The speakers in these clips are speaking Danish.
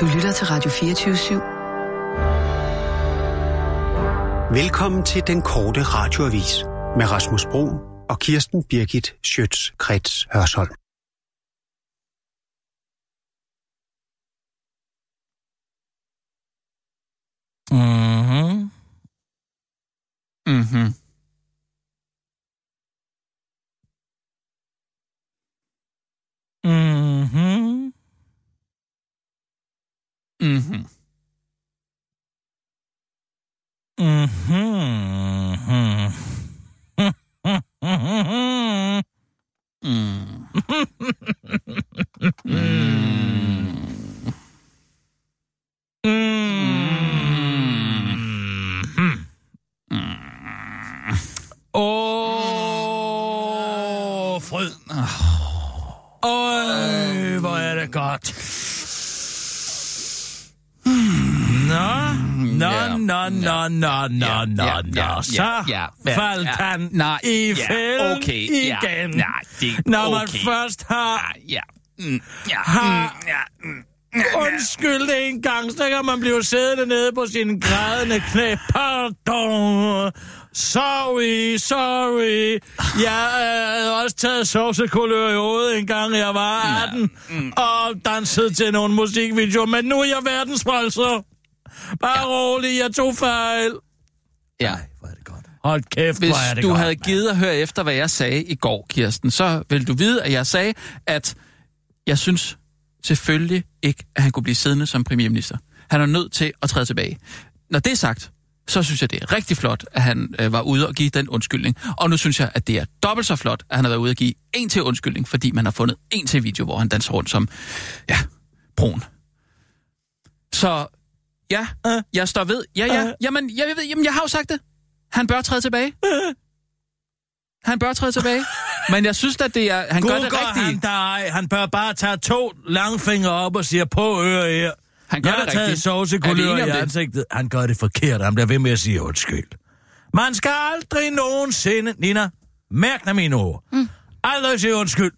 Du lytter til Radio 24 /7. Velkommen til den korte radioavis med Rasmus Bro og Kirsten Birgit Schøtz-Krets Hørsholm. Mhm. Mhm. Mhm. Mhm. Mhm. Åh, fryd. Øj, hvor er det godt. Nå, nå, Ja, nå, nå, nå, nå, ja, nå, ja, nå. ja, Så ja, ja, faldt ja. han Nej, i ja, fælden okay, ja, igen. nej, det- Når man okay. først har Ja. Mm, ja. Har- Mm, ja. Mm. Undskyld en gang, så kan man blive siddende nede på sine grædende knæ. Pardon. Sorry, sorry. Jeg havde også taget sovsekulør i hovedet en gang, jeg var 18, og dansede til nogle musikvideoer, men nu er jeg verdensfrelser. Bare rolig, jeg tog fejl. Ja. Hvor er det godt. Hold kæft, Hvis hvor er det du godt. havde givet at høre efter, hvad jeg sagde i går, Kirsten, så vil du vide, at jeg sagde, at jeg synes selvfølgelig ikke, at han kunne blive siddende som premierminister. Han er nødt til at træde tilbage. Når det er sagt, så synes jeg, det er rigtig flot, at han øh, var ude og give den undskyldning. Og nu synes jeg, at det er dobbelt så flot, at han har været ude og give en til undskyldning, fordi man har fundet en til video, hvor han danser rundt som, ja, brun. Så ja, Øh. jeg står ved. Ja, ja, Øh. jamen, jeg, ved, jamen, jeg har jo sagt det. Han bør træde tilbage. Han bør træde tilbage. Men jeg synes at det er, han gør det rigtige. han dig. Han bør bare tage to langfingre op og sige på øre her. Han gør jeg det har taget rigtigt. Sovsekulør i ansigtet. Han gør det forkert. Han bliver ved med at sige undskyld. Man skal aldrig nogensinde... Nina, mærk dig mine ord. Mm. Aldrig sige undskyld.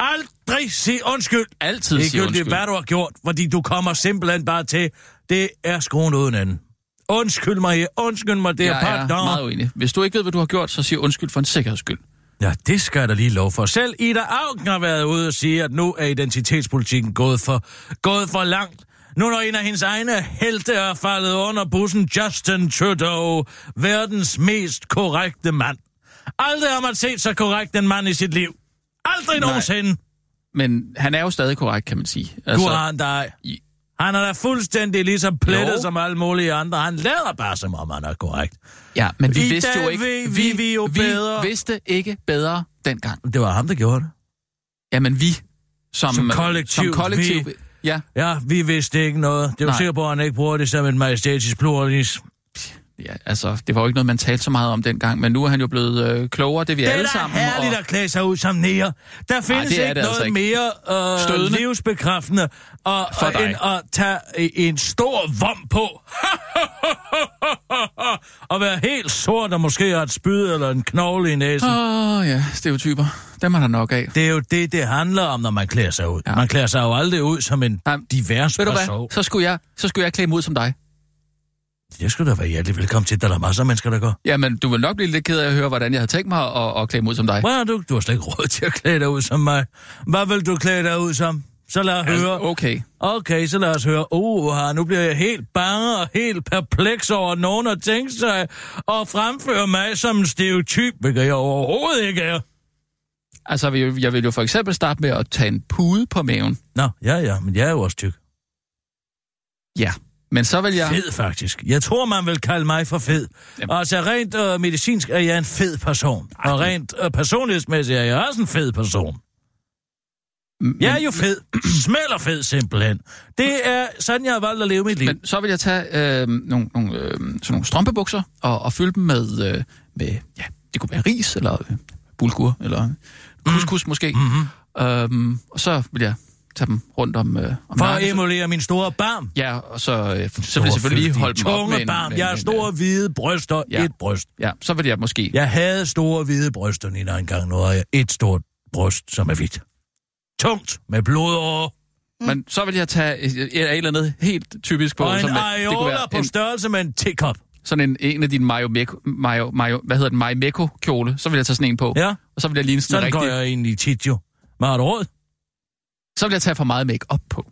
Aldrig sige undskyld. Altid Det sige undskyld. hvad du har gjort, fordi du kommer simpelthen bare til, det er skruen uden anden. Undskyld mig undskyld mig der, Jeg er pardon. meget uenig. Hvis du ikke ved, hvad du har gjort, så sig undskyld for en sikkerheds skyld. Ja, det skal jeg da lige lov for. Selv Ida Augen har været ude og sige, at nu er identitetspolitikken gået for, gået for langt. Nu når en af hendes egne helte er faldet under bussen, Justin Trudeau, verdens mest korrekte mand. Aldrig har man set så korrekt en mand i sit liv. Aldrig Nej. nogensinde. Men han er jo stadig korrekt, kan man sige. Altså, du har han dig. Han er da fuldstændig lige så plettet Jo. som alle mulige andre. Han lader bare, som om han er korrekt. Ja, men vi I vidste jo ikke... ved vi- vi jo vi bedre. vidste ikke bedre dengang. Det var ham, der gjorde det. Jamen vi, som, Som kollektiv, Som kollektiv vi- Ja, Ja, vi vidste ikke noget. Det var Nej. sikker på, at han ikke bruger det som en majestætisk pluralis. ja, altså, det var jo ikke noget, man talte så meget om dengang, men nu er han jo blevet øh, klogere, det er vi Det er alle da sammen. herligt at klæde sig ud som nære. Der findes det er ikke det noget altså ikke. mere øh, Stødende. livsbekræftende og, For og, dig. end at tage en stor vom på. og være helt sort og måske have et spyd eller en knogle i næsen. Åh oh, ja, stereotyper. Dem er der nok af. Det er jo det, det handler om, når man klæder sig ud. Ja. Man klæder sig jo aldrig ud som en Nej, divers Ved du person. hvad? Så skulle jeg, så skulle jeg klæde mig ud som dig. Det skulle da være hjertelig velkommen til. Der er masser af mennesker, der går. Jamen, du vil nok blive lidt ked af at høre, hvordan jeg havde tænkt mig at, at klæde mig ud som dig. Hvad du? Du har slet ikke råd til at klæde dig ud som mig. Hvad vil du klæde dig ud som? Så lad os høre. Altså, okay. Okay, så lad os høre. Uh, nu bliver jeg helt bange og helt perpleks over, at nogen har tænkt sig at fremføre mig som en stereotyp, hvilket jeg overhovedet ikke er. Altså, jeg vil- jo for eksempel starte med at tage en pude på maven. Nå, ja, ja, men jeg er jo også tyk. Ja. Men så vil jeg... Fed, faktisk. Jeg tror, man vil kalde mig for fed. Jamen. Altså, rent øh, medicinsk er jeg en fed person. Og rent øh, personlighedsmæssigt er jeg også en fed person. Jeg er jo fed. Smelter fed, simpelthen. Det er sådan, jeg har valgt at leve mit liv. Men så vil jeg tage øh, nogle, nogle, øh, sådan nogle strømpebukser og, og fylde dem med, øh, med, ja, det kunne være ris, eller øh, bulgur, eller couscous Mm. måske. Mm-hmm. Øhm, og så vil jeg tage dem rundt om, øh, om For at nakken. emulere min store barm. Ja, og så, øh, så vil jeg selvfølgelig lige holde dem op med en, barm. med, Jeg har store hvide bryster. Ja. Et bryst. Ja, så vil jeg måske... Jeg havde store hvide bryster, Nina, engang. Nu har jeg et stort bryst, som er hvidt. Tungt med blodårer. Men så vil jeg tage et, et eller andet helt typisk på. Og en som, det kunne være på en, størrelse med en teacup. sådan en, en af dine Mayo Meko, Mayo, Mayo, hvad hedder den, Mayo Meko kjole. Så vil jeg tage sådan en på. Ja, Og så vil jeg ligne sådan, sådan en går rigtig... jeg egentlig tit jo. Hvad har du råd? Så vil jeg tage for meget make op på.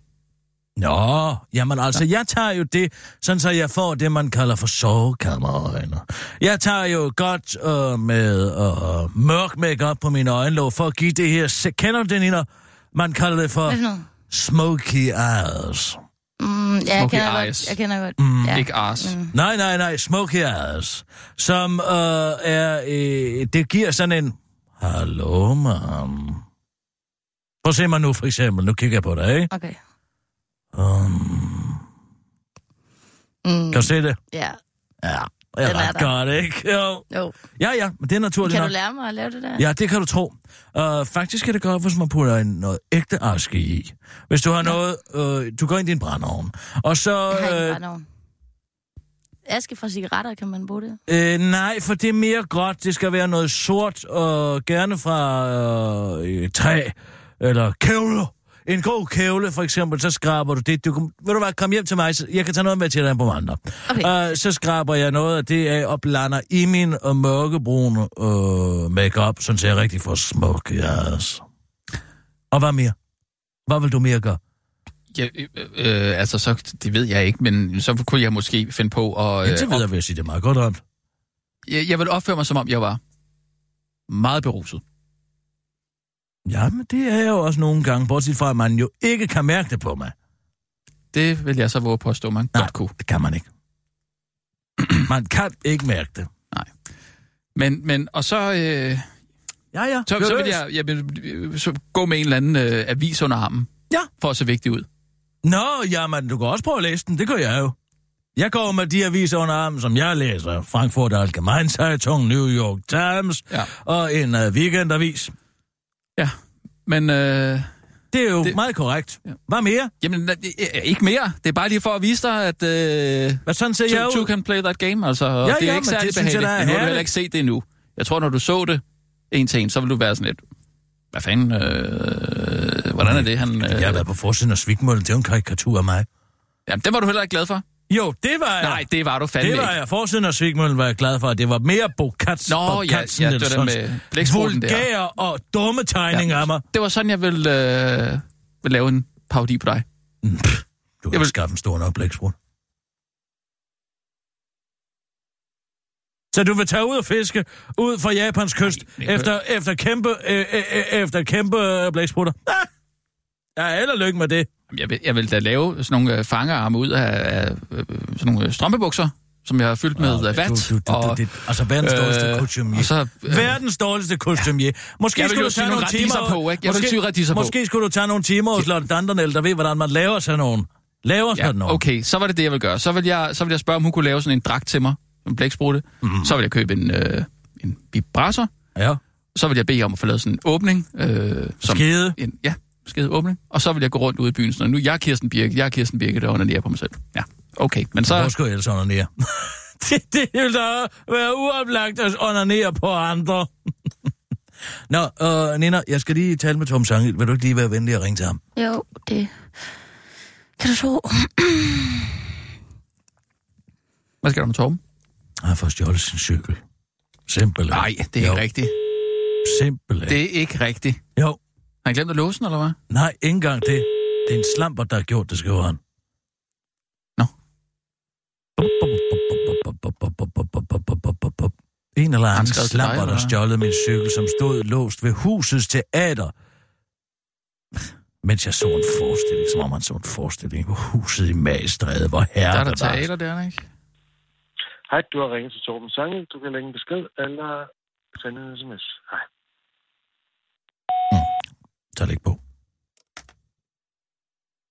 Nå, jamen altså, jeg tager jo det, sådan så jeg får det, man kalder for sovekammerøjne. Jeg tager jo godt øh, med øh, mørk makeup på mine øjenlåg, for at give det her, kender du det, Nina? Man kalder det for smoky eyes. Mm, ja, jeg Smoky kender eyes. godt. Jeg kender godt. Mm, ja. Ikke ars. Mm. Nej, nej, nej, smoky eyes. Som øh, er, øh, det giver sådan en, hallo, man. Prøv at se mig nu, for eksempel. Nu kigger jeg på dig, ikke? Okay. Um, Mm, kan du se det? ja. Ja, det er Den er ret der. godt, ikke? Jo. Jo. Ja, ja, men det er naturligt Kan nok. du lære mig at lave det der? Ja, det kan du tro. Uh, faktisk er det godt, hvis man putter en, noget ægte aske i. Hvis du har Ja. noget... Uh, du går ind i din brændeovn, og så... Jeg har ikke øh, nogen. Aske fra cigaretter, kan man bruge det? Øh, nej, for det er mere godt. Det skal være noget sort, og gerne fra øh, træ, eller kævle. En god kævle, for eksempel, så skraber du det. Du, ved du hvad, kom hjem til mig, så jeg kan tage noget med til dig på mandag. Okay. Uh, så skraber jeg noget af det af og blander i min uh, mørkebrune uh, makeup, sådan så jeg rigtig får smuk, yes. Og hvad mere? Hvad vil du mere gøre? Ja, øh, øh, altså, så, det ved jeg ikke, men så kunne jeg måske finde på at... Øh, Indtil videre vil jeg sige, det er meget godt ramt. jeg, jeg vil opføre mig, som om jeg var meget beruset. Ja, men det er jeg jo også nogle gange, bortset fra, at man jo ikke kan mærke det på mig. Det vil jeg så våge på at stå, man Nej. godt kunne. Det kan man ikke. man kan ikke mærke det. Men, men og så, øh, Ja, ja. så, så vil jeg, jeg vil, så gå med en eller anden øh, avis under armen. Ja. For at se vigtig ud. Nå, jamen, du kan også prøve at læse den. Det gør jeg jo. Jeg går med de aviser under armen, som jeg læser. Frankfurt Allgemeine Zeitung, New York Times Ja. og en uh, weekendavis. Men øh, Det er jo Det- meget korrekt. Ja. Hvad mere? jamen, øh, ikke mere. Det er bare lige for at vise dig, at øh, Hvad sådan ser jeg two, two ud? can play that game. Altså, og Ja, det er ja, ikke særlig det jeg, behageligt. er men nu har du heller ikke set det endnu. Jeg tror, når du så det en til en, så vil du være sådan lidt... Hvad fanden? Øh, hvordan er det, han... Øh, Jeg har været på forsiden af Svigmøllen. Det er jo en karikatur af mig. Jamen, det var du heller ikke glad for. Jo, det var jeg. Nej, det var du fandme det var jeg. Forsiden af Svigmøllen var jeg glad for. Det var mere Bokats, Nå, ja, Bokatsen ja, det var med blæksprutten der. vulgære og dumme tegning Ja. af mig. Det var sådan, jeg ville, øh, ville lave en parodi på dig. Mm, pff, Du Jeg vil- skaffe en stor nok blæksprut. Så du vil tage ud og fiske ud fra Japans kyst Nej, nej, efter, efter kæmpe, øh, øh, øh, efter kæmpe øh, blæksprutter? Ah! Ja, held og lykke med det. Jeg vil, jeg vil da lave sådan nogle øh, fangerarme ud af, af øh, sådan nogle øh, strømpebukser, som jeg har fyldt med Ah, øh, vat. Du, du, du, og, det, altså verdens dårligste øh, kostumier. og så, øh, Verdens dårligste kostumier. Måske Jeg vil skulle du sy tage nogle timer... på, ikke? Jeg vil måske, sy radiser på. Måske skulle du tage nogle timer hos Lotte Dandernel, der ved, hvordan man laver sådan nogen. Laver ja, sådan nogen. okay, så var det det, jeg vil gøre. Så vil jeg, så vil jeg spørge, om hun kunne lave sådan en dragt til mig, en blæksprutte. Mm. Så vil jeg købe en, øh, en vibrator. Ja. Så vil jeg bede om at få lavet sådan en åbning. Øh, som Skede. En, ja, skede åbning. Og så vil jeg gå rundt ude i byen. Sådan, nu jeg er Kirsten Birke, jeg er Kirsten Birke, der onanerer på mig selv. Ja, okay. Men så... Hvor skulle jeg ellers onanere? det, det vil da være uoplagt at onanere på andre. Nå, øh, Nina, jeg skal lige tale med Tom Sangel. Vil du ikke lige være venlig at ringe til ham? Jo, det... Kan du tro? Hvad skal der med Torben? Han har fået stjålet sin cykel. Simpelthen. Nej, det er jo, ikke rigtigt. Simpelthen. Det er ikke rigtigt. Jo, Har han glemt at låse den, eller hvad? nej, ikke engang det. Det er en slamper, der har gjort det, skriver han. Nå. En eller anden slamper, der hvad? stjålede min cykel, som stod låst ved husets teater. Mens jeg så en forestilling, som om man så en forestilling på huset i Magstræde, hvor herre Der er der teater der, ikke? Hej, du har ringet til Torben Sange. Du kan lægge en besked eller sende en sms. Hej. Det ikke på.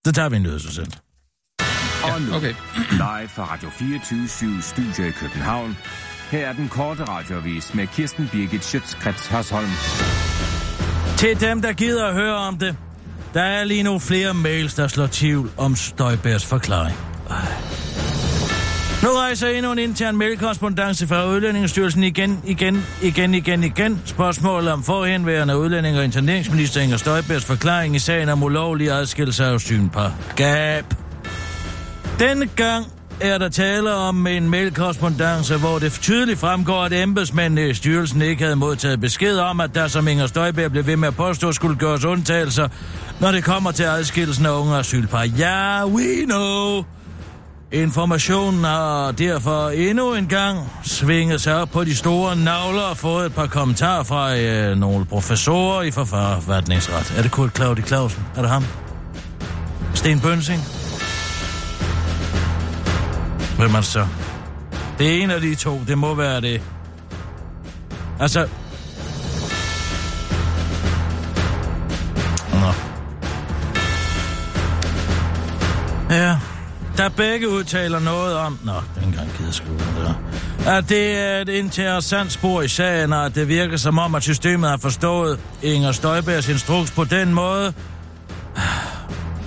Så tager vi en nyhedsudsendelse. Og nu, Okay. live fra Radio 24 Studio i København. Her er den korte radiovis med Kirsten Birgit Schøtzgrads Hasholm. Til dem, der gider at høre om det. Der er lige nu flere mails, der slår tvivl om Støjbærs forklaring. Nu rejser endnu en intern mailkorrespondance fra Udlændingestyrelsen igen, igen, igen, igen, igen. Spørgsmålet om forhenværende udlænding og interneringsminister Inger Støjbergs forklaring i sagen om ulovlig adskillelse af synpar. Gab. Denne gang er der tale om en mailkorrespondance, hvor det tydeligt fremgår, at embedsmændene i styrelsen ikke havde modtaget besked om, at der som Inger Støjberg blev ved med at påstå, skulle gøres undtagelser, når det kommer til adskillelsen af unge asylpar. Ja, we know. Informationen har derfor endnu en gang svinget sig op på de store navler og fået et par kommentarer fra øh, nogle professorer i forfatningsret. Er det Kurt Claudi Clausen? Er det ham? Sten Bønsing? Hvem er det så? Det er en af de to. Det må være det. Altså... Nå. Ja, der begge udtaler noget om... Nå, det er engang gider skrive det der. At det er et interessant spor i sagen, og at det virker som om, at systemet har forstået Inger Støjbergs instruks på den måde,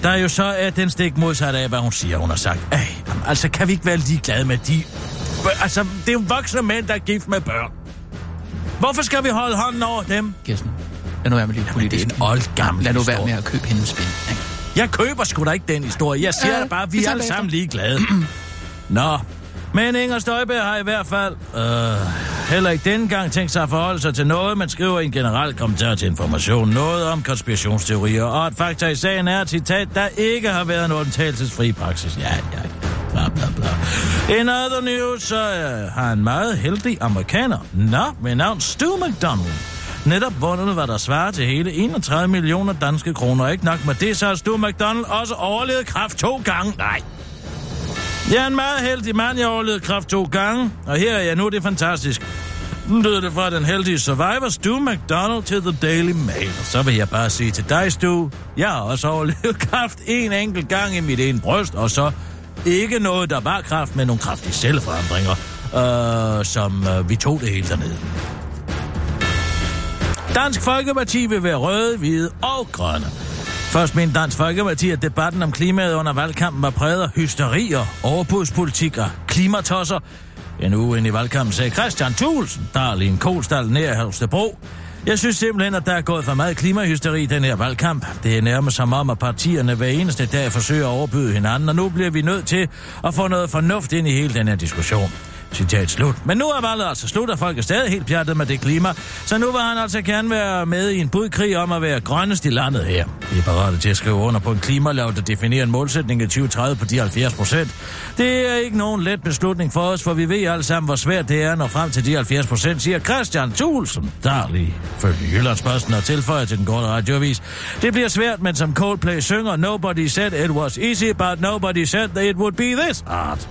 der er jo så er den stik modsat af, hvad hun siger, hun har sagt. Ej, altså, kan vi ikke være ligeglade med de... Altså, det er jo voksne mænd, der er gift med børn. Hvorfor skal vi holde hånden over dem? Kirsten, lad nu være med din politik. det er en oldgammel Lad nu være med at købe hendes spil. ikke? Jeg køber sgu da ikke den historie. Jeg siger da bare, vi er alle bagefter. sammen ligeglade. Nå, men Inger Støjberg har i hvert fald øh, heller ikke denne gang tænkt sig at forholde sig til noget, man skriver i en generel kommentar til information. Noget om konspirationsteorier, og at fakta i sagen er, citat, der ikke har været en undtagelsesfri praksis. Ja, ja, bla bla bla. In other news, så øh, har en meget heldig amerikaner, nå, ved navn Stu McDonald, netop vundet, hvad der svarer til hele 31 millioner danske kroner. Ikke nok med det, så har Stu McDonald også overlevet kraft to gange. Nej, jeg er en meget heldig mand, jeg overlevede kraft to gange, og her er jeg nu, det er fantastisk. Nu lyder det fra den heldige survivor, Stu McDonald, til The Daily Mail. Og så vil jeg bare sige til dig, Stu, jeg har også overlevet kraft en enkelt gang i mit ene bryst, og så ikke noget, der var kraft, men nogle kraftige celleforandringer, øh, som øh, vi tog det hele dernede. Dansk Folkeparti vil være røde, hvide og grønne. Først mente Dansk Folkeparti, at debatten om klimaet under valgkampen var præget af hysterier, overbudspolitik og klimatosser. En uge ind i valgkampen sagde Christian Thulsen, der er lige en kolstal nær Halstebro. Jeg synes simpelthen, at der er gået for meget klimahysteri i den her valgkamp. Det er nærmest som om, at partierne hver eneste dag forsøger at overbyde hinanden, og nu bliver vi nødt til at få noget fornuft ind i hele den her diskussion. Citat slut. Men nu er valget altså slut, og folk er stadig helt pjattet med det klima. Så nu vil han altså gerne være med i en budkrig om at være grønnest i landet her. Vi er parate til at skrive under på en klimalov, der definerer en målsætning i 2030 på de 70 procent. Det er ikke nogen let beslutning for os, for vi ved alle sammen, hvor svært det er at nå frem til de 70 procent, siger Christian Thulsen, der lige følge Jyllandsposten og tilføjer til den korte radioavis. Det bliver svært, men som Coldplay synger, Nobody said it was easy, but nobody said that it would be this hard.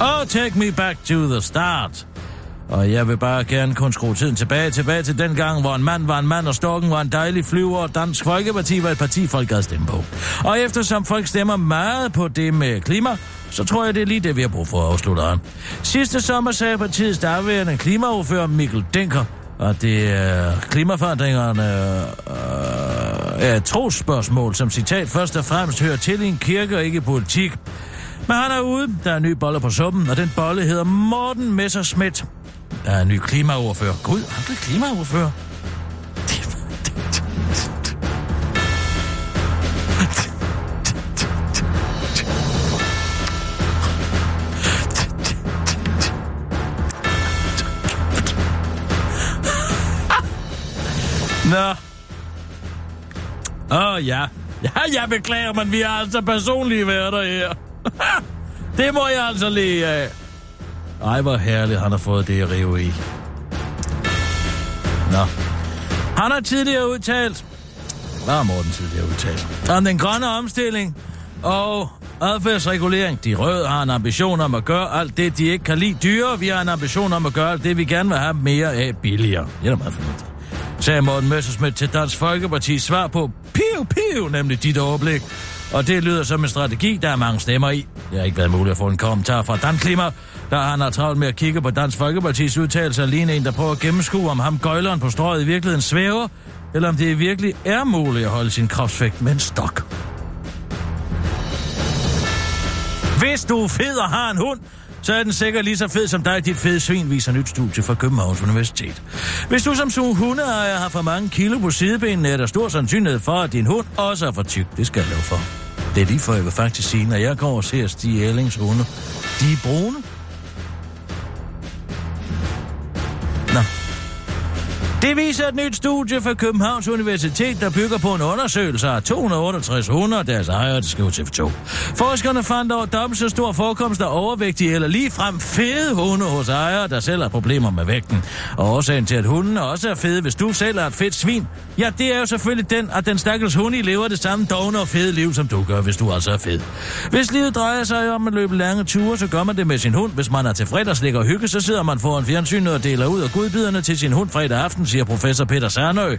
Oh, take me back to the start. Og jeg vil bare gerne kun skrue tiden tilbage, tilbage til den gang, hvor en mand var en mand, og storken var en dejlig flyver, og Dansk Folkeparti var et parti, folk havde stemme på. Og eftersom folk stemmer meget på det med klima, så tror jeg, det er lige det, vi har brug for, afslutter han. Sidste sommer sagde partiets daværende klimaordfører Mikkel Denker, og det er klimaforandringerne øh, er et trosspørgsmål, som citat først og fremmest hører til i en kirke og ikke i politik. Men han er ude. Der er en ny bolle på suppen, og den bolle hedder Morten Messerschmidt. Der er en ny klimaordfører. Gud, han blev klimaordfører. Nå. Åh, oh, ja. Ja, jeg beklager, men vi har altså personlige værter her det må jeg altså lige af. Ej, hvor herligt, han har fået det at rive i. Nå. Han har tidligere udtalt... Hvad har Morten tidligere udtalt? Om den grønne omstilling og adfærdsregulering. De røde har en ambition om at gøre alt det, de ikke kan lide dyre. Vi har en ambition om at gøre alt det, vi gerne vil have mere af billigere. Det er da meget fornuftigt sagde Morten Messersmith til Dansk Folkepartis svar på piv, piv, nemlig dit overblik. Og det lyder som en strategi, der er mange stemmer i. Det har ikke været muligt at få en kommentar fra Dan Klima, der han har travlt med at kigge på Dansk Folkepartis udtalelse alene en, der prøver at gennemskue, om ham gøjleren på strøget i virkeligheden svæver, eller om det virkelig er muligt at holde sin kropsvægt med en stok. Hvis du er fed og har en hund, så er den sikkert lige så fed som dig, dit fede svin, viser nyt studie fra Københavns Universitet. Hvis du som sådan hundeejer har for mange kilo på sidebenene, er der stor sandsynlighed for, at din hund også er for tyk. Det skal jeg love for. Det er lige for, jeg vil faktisk sige, når jeg går og ser Stig Ellings hunde. De er brune. Det viser et nyt studie fra Københavns Universitet, der bygger på en undersøgelse af 268 hunde og deres ejere, det skriver TV2. Forskerne fandt over dobbelt så stor forekomst af overvægtige eller ligefrem fede hunde hos ejere, der selv har problemer med vægten. Og årsagen til, at hunden også er fede, hvis du selv er et fedt svin, ja, det er jo selvfølgelig den, at den stakkels hund i lever det samme dogne og fede liv, som du gør, hvis du altså er fed. Hvis livet drejer sig om at løbe lange ture, så gør man det med sin hund. Hvis man er til fredagslæg og hygge, så sidder man foran fjernsynet og deler ud af godbiderne til sin hund fredag aften, siger professor Peter Sernø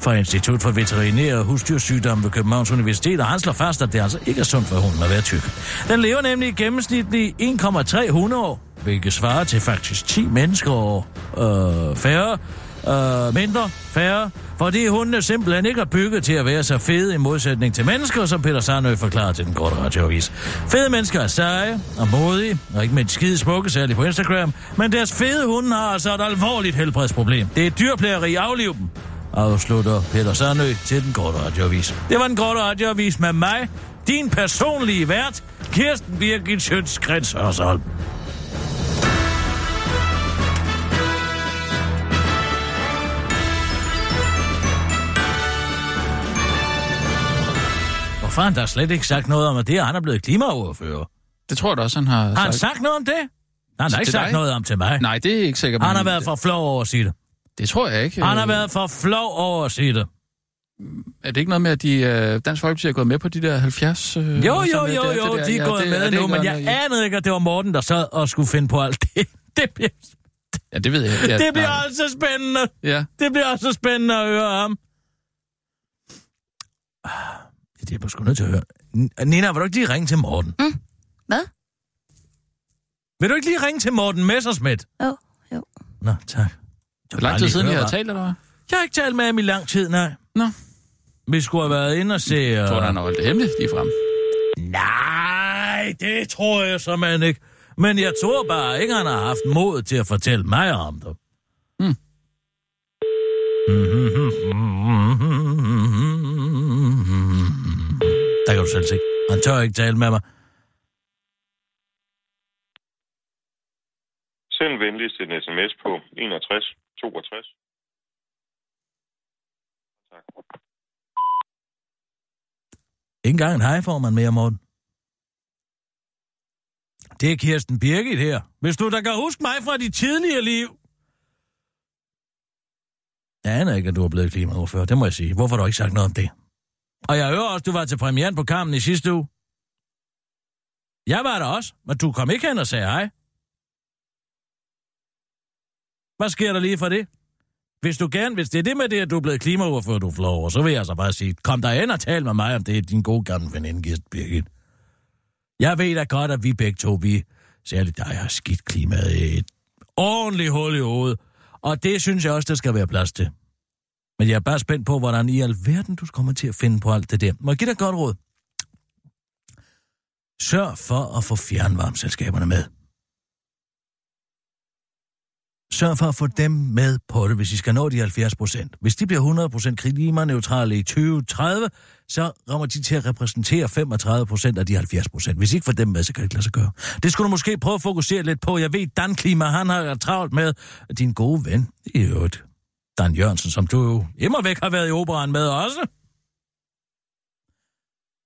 fra Institut for Veterinær og Husdyrsygdomme ved Københavns Universitet, og han slår fast, at det altså ikke er sundt for hunden at være tyk. Den lever nemlig i gennemsnitlig 1,3 hundeår, hvilket svarer til faktisk 10 mennesker og øh, færre, øh, mindre, færre, fordi hundene simpelthen ikke er bygget til at være så fede i modsætning til mennesker, som Peter Sarnø forklarer til den korte radioavis. Fede mennesker er seje og modige, og ikke mindst skide smukke, særligt på Instagram, men deres fede hunde har altså et alvorligt helbredsproblem. Det er dyrplageri afliv dem, afslutter Peter Sarnø til den korte radioavis. Det var den korte radioavis med mig, din personlige vært, Kirsten Birgit Sjøtskrets Hørsholm. Hvorfor har han da slet ikke sagt noget om, at det er, han er blevet klimaoverfører? Det tror jeg da også, han har Har han sagt. sagt noget om det? Han har ikke sagt dig? noget om til mig. Nej, det er ikke sikkert. Han har været for flov over at sige det. Det tror jeg ikke. Han har Øh, været for flov over at sige det. Er det ikke noget med, at de, øh, Dansk Folkeparti er gået med på de der 70? Øh, Jo, jo, jo, der? jo, Det der- de er ja, gået det- med det nu, men jeg anede ikke, at det var Morten, der sad og skulle finde på alt det. Det bliver, Ja, det ved jeg. Ja, det bliver nej. altså spændende. Ja. Det bliver også spændende at høre ham. Det er jeg sgu nødt til at høre. Nina, vil du ikke lige ringe til Morten? Hvad? Vil du ikke lige ringe til Morten Messersmith? Jo, jo. Nå, tak. Hvor lang tid siden, I har talt, eller hvad? Jeg har ikke talt med ham i lang tid, nej. Nå. Vi skulle have været inde og se... Jeg tror, Uh... han har holdt det hemmeligt lige frem. Nej, det tror jeg simpelthen ikke. Men jeg tror bare ikke, han har haft mod til at fortælle mig om det. Hmm. Der kan du selv se. Han tør ikke tale med mig. Send venligst en sms på 61 62. Tak. Ikke engang en hej får man mere, Morten. Det er Kirsten Birgit her. Hvis du da kan huske mig fra dit tidligere liv. Jeg aner ikke, at du er blevet klimaoverfører. Det må jeg sige. Hvorfor har du ikke sagt noget om det? Og jeg hører også, du var til premieren på kampen i sidste uge. Jeg var der også, men du kom ikke hen og sagde hej. Hvad sker der lige for det? Hvis du gerne, hvis det er det med det, at du er blevet klimaoverfører, du flår over, så vil jeg så bare sige, kom der ind og tal med mig, om det er din gode gamle veninde, Kirsten Birgit. Jeg ved da godt, at vi begge to, vi, særligt dig, har skidt klimaet i et ordentligt hul i hovedet. Og det synes jeg også, der skal være plads til. Men jeg er bare spændt på, hvordan i alverden du kommer til at finde på alt det der. Må jeg give dig et godt råd? Sørg for at få fjernvarmeselskaberne med. Sørg for at få dem med på det, hvis I skal nå de 70 procent. Hvis de bliver 100 procent klimaneutrale i 2030, så rammer de til at repræsentere 35 procent af de 70 procent. Hvis I ikke får dem med, så kan det ikke lade sig gøre. Det skulle du måske prøve at fokusere lidt på. Jeg ved, Dan Klima, han har travlt med din gode ven. i øvrigt. Dan Jørgensen, som du jo immervæk har været i operan med også.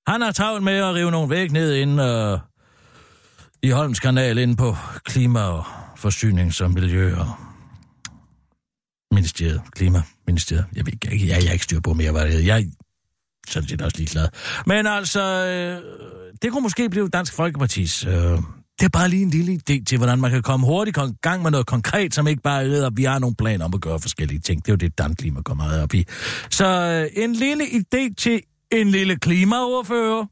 Han har travlt med at rive nogle væg ned ind øh, i Holms kanal ind på klima og forsynings- og miljø og ministeriet, klimaministeriet. Jeg ved jeg, jeg, jeg er ikke styr på mere, hvad det hedder. Jeg er sådan set også ligeglad. Men altså, øh, det kunne måske blive Dansk Folkepartis... Øh, det er bare lige en lille idé til, hvordan man kan komme hurtigt i gang med noget konkret, som ikke bare er, at vi har nogle planer om at gøre forskellige ting. Det er jo det, Dan Klima går meget op i. Så øh, en lille idé til en lille klimaoverfører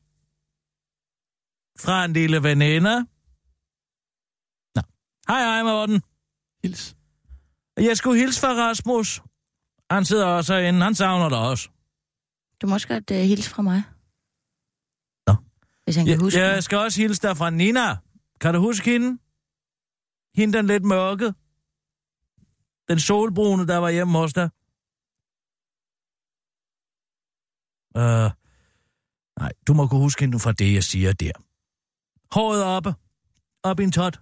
fra en lille veninde. Nå. Hej, hej, Morten. Hils. Jeg skulle hilse fra Rasmus. Han sidder også herinde. Han savner dig også. Du må også godt uh, hilse fra mig. Nå. Hvis han kan Jeg, huske jeg mig. skal også hilse dig fra Nina. Kan du huske hende? Hende den lidt mørke. Den solbrune, der var hjemme hos dig. Øh, nej, du må kunne huske hende fra det, jeg siger der. Håret oppe. Op i en tot.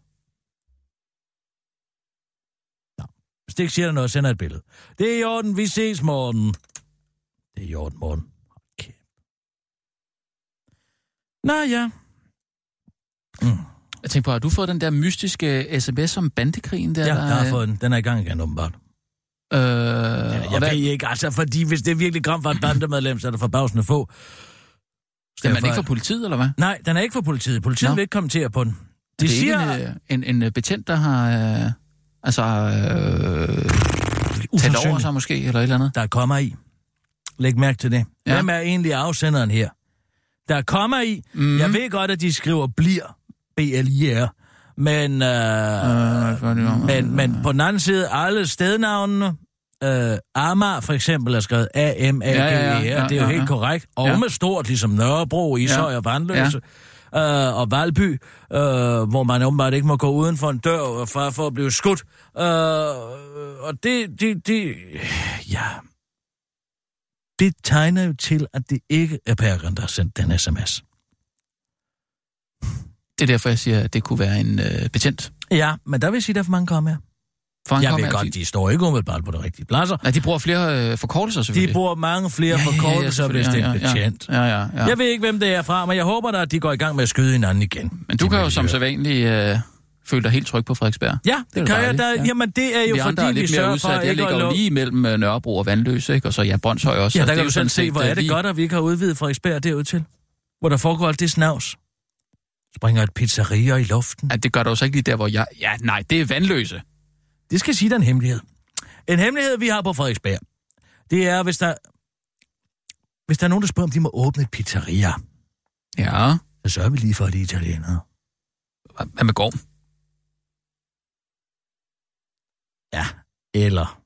Nå, hvis det ikke siger dig noget, sender et billede. Det er i orden, vi ses morgen. Det er i orden, morgen. Okay. Nå ja. Mm. Jeg tænker på, har du fået den der mystiske sms om bandekrigen der? Ja, der, jeg har øh, fået den. Den er i gang igen, åbenbart. Øh, Jeg og hvad, ved ikke, altså, fordi hvis det virkelig kom fra et bandemedlem, så er det forbavsende få. den er ikke for politiet, eller hvad? Nej, den er ikke for politiet. Politiet Nå. vil ikke kommentere på den. De De det er siger... ikke en, øh, en, en betjent, der har... Øh, altså... Øh, talt over sig måske, eller et eller andet. Der kommer i. Læg mærke til det. Ja. Hvem er egentlig afsenderen her? Der kommer i. Mm. Mm. Jeg ved godt, at de skriver bliver, B-L-I-R, men, øh, Øh, men, men på den anden side, alle stednavnene, øh, Amager for eksempel er skrevet A-M-A-G-E-R, Ja, ja, ja, ja, det er jo ja, helt ja. korrekt. Og Ja. med stort, ligesom Nørrebro, Ishøj Ja. og Vandløse. Øh, og Valby, øh, hvor man åbenbart ikke må gå uden for en dør for, for at blive skudt. Øh, og det, det, det, ja, det tegner jo til, at det ikke er Pergren, der har sendt den sms. Det er derfor, jeg siger, at det kunne være en øh, betjent. Ja, men der vil jeg sige, at der er for mange kommer her. For Jeg ved godt, de står ikke umiddelbart på de rigtige pladser. Nej, de bruger flere øh, forkortelser, selvfølgelig. De bruger mange flere ja, forkortelser, hvis det er en betjent. Ja, ja, ja. ja. Jeg ved ikke, hvem det er fra, men jeg håber da, at de går i gang med at skyde hinanden igen. Men du kan jo som sædvanligt øh, føle dig helt tryg på Frederiksberg. Ja, Det det, er kan jeg dejligt, ja. Jamen, det er jo vi er fordi, vi lidt mere sørger for udsat. Jeg ikke ligger jo lige mellem øh, Nørrebro og Vandløse, ikke? Og så ja, Brøndshøj også. Ja, der er kan du sådan se, hvor er øh, det lige- godt, at vi ikke har udvidet Frederiksberg derud til. Hvor der foregår alt det snavs. Springer et pizzeria i luften. Ja, det gør der jo så ikke lige der, hvor jeg... Ja, nej, det er Vandløse. Det skal sige, er en hemmelighed. En hemmelighed, vi har på Frederiksberg, det er, hvis der, hvis der er nogen, der spørger, om de må åbne et pizzeria, Ja. så sørger vi lige for, at de er italienere. Hvad med Gorm? Ja, eller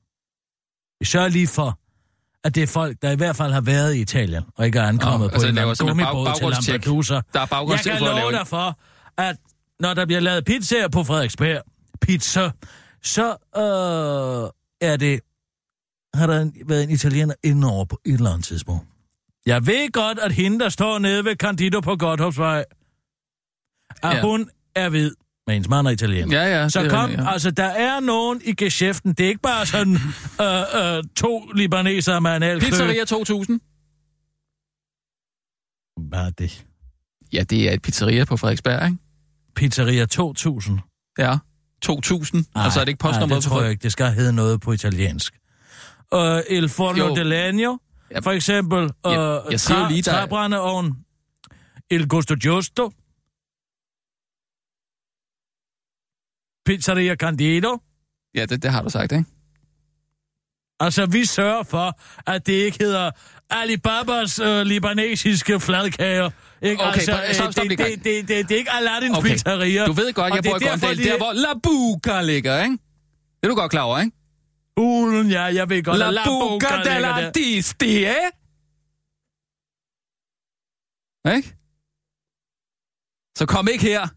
vi sørger lige for, at det er folk, der i hvert fald har været i Italien, og ikke er ankommet Nå, på altså, en bag- gummibåd til. Lampedusa. Der er Jeg kan for at love dig for, at når der bliver lavet pizzaer på Frederiksberg, pizza, så øh, er det, har der været en italiener inde over på et eller andet tidspunkt. Jeg ved godt, at hende, der står nede ved Candido på Godthåbsvej, at ja. hun er hvid, men hendes mand er italiener. Ja, ja. Så det kom, ja. altså, der er nogen i geschæften. Det er ikke bare sådan øh, øh, to libanesere med en alklø. Pizzeria 2000? Hvad er det? Ja, det er et pizzeria på Frederiksberg, ikke? Pizzeria 2000. Ja. 2000. Ej, altså er det ikke Nej, postnummeret det på tror jeg ikke. Det skal hedde noget på italiensk. Uh, Il Forno Jo. de Legno, Ja. for eksempel. Uh, Jeg- jeg siger jo lige, der er- Træbrændeovn. Il Gusto Giusto. Pizzeria Candido. Ja, det, det har du sagt, ikke? Altså, vi sørger for, at det ikke hedder Alibabas øh, libanesiske fladkager. Ikke? Okay, altså, stop, øh, stop det, lige det, gang. det, det, det, er ikke Aladdins Okay. pizzeria. Du ved godt, jeg det bor i de- der hvor La Buca ligger, ikke? Det er du godt klar over, ikke? Ulen, ja, jeg ved godt, La, La Buca della. Disti, eh? Ikke? Så kom ikke her.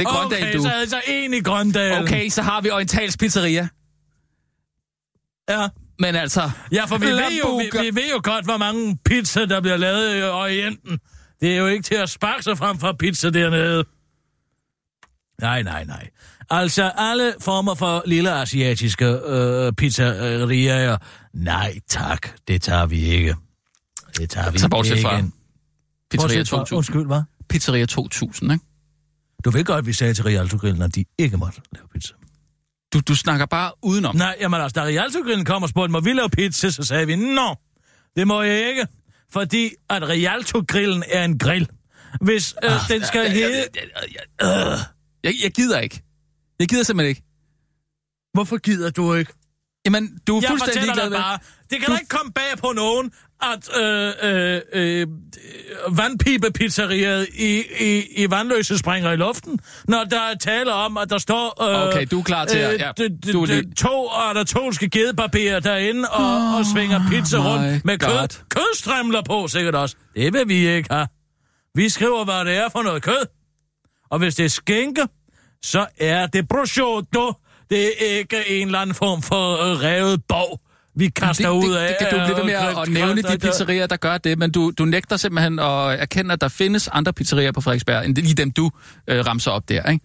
Det er Grøndal, okay, du. så er altså en i Grøndal. Okay, så har vi Orientals Pizzeria. Ja. Men altså... Ja, for vi ved, jo, vi, vi ved jo godt, hvor mange pizza, der bliver lavet i Orienten. Det er jo ikke til at sparke sig frem fra pizza dernede. Nej, nej, nej. Altså, alle former for lille asiatiske øh, pizzerier. Nej, tak. Det tager vi ikke. Det tager vi Så ikke. Pizzeria Bortset fra- 2000. Undskyld, hvad? Pizzeria 2000, ikke? Du ved godt, at vi sagde til Rialto Grillen, at de ikke måtte lave pizza. Du, du snakker bare udenom. Nej, jamen altså, da Rialto Grillen kom og spurgte, må vi lave pizza, så sagde vi, nå, det må jeg ikke, fordi at Rialto Grillen er en grill. Hvis øh, Ah, den skal hedde... Jeg, jeg gider ikke. Jeg gider simpelthen ikke. Hvorfor gider du ikke? Jamen, du er Jeg fuldstændig ligeglad med... bare, det kan Du- da ikke komme bag på nogen, at øh, øh, øh, vandpipepizzeriet i, i, i Vandløse springer i luften, når der er tale om, at der står... Øh, Okay, du er klar til at- ja, d- d- du er to anatolske gedepapirer derinde og, og svinger pizza rundt med kød, kødstrimler på, sikkert også. Det vil vi ikke have. Vi skriver, hvad det er for noget kød. Og hvis det er skinke, så er det prosciutto. Det er ikke en eller anden form for øh, revet bog, vi kaster det, ud det, af. det kan du blive ved med at, at nævne de pizzerier, der gør det, men du, du nægter simpelthen at erkende, at der findes andre pizzerier på Frederiksberg, end lige dem, du øh, ramser op der, ikke?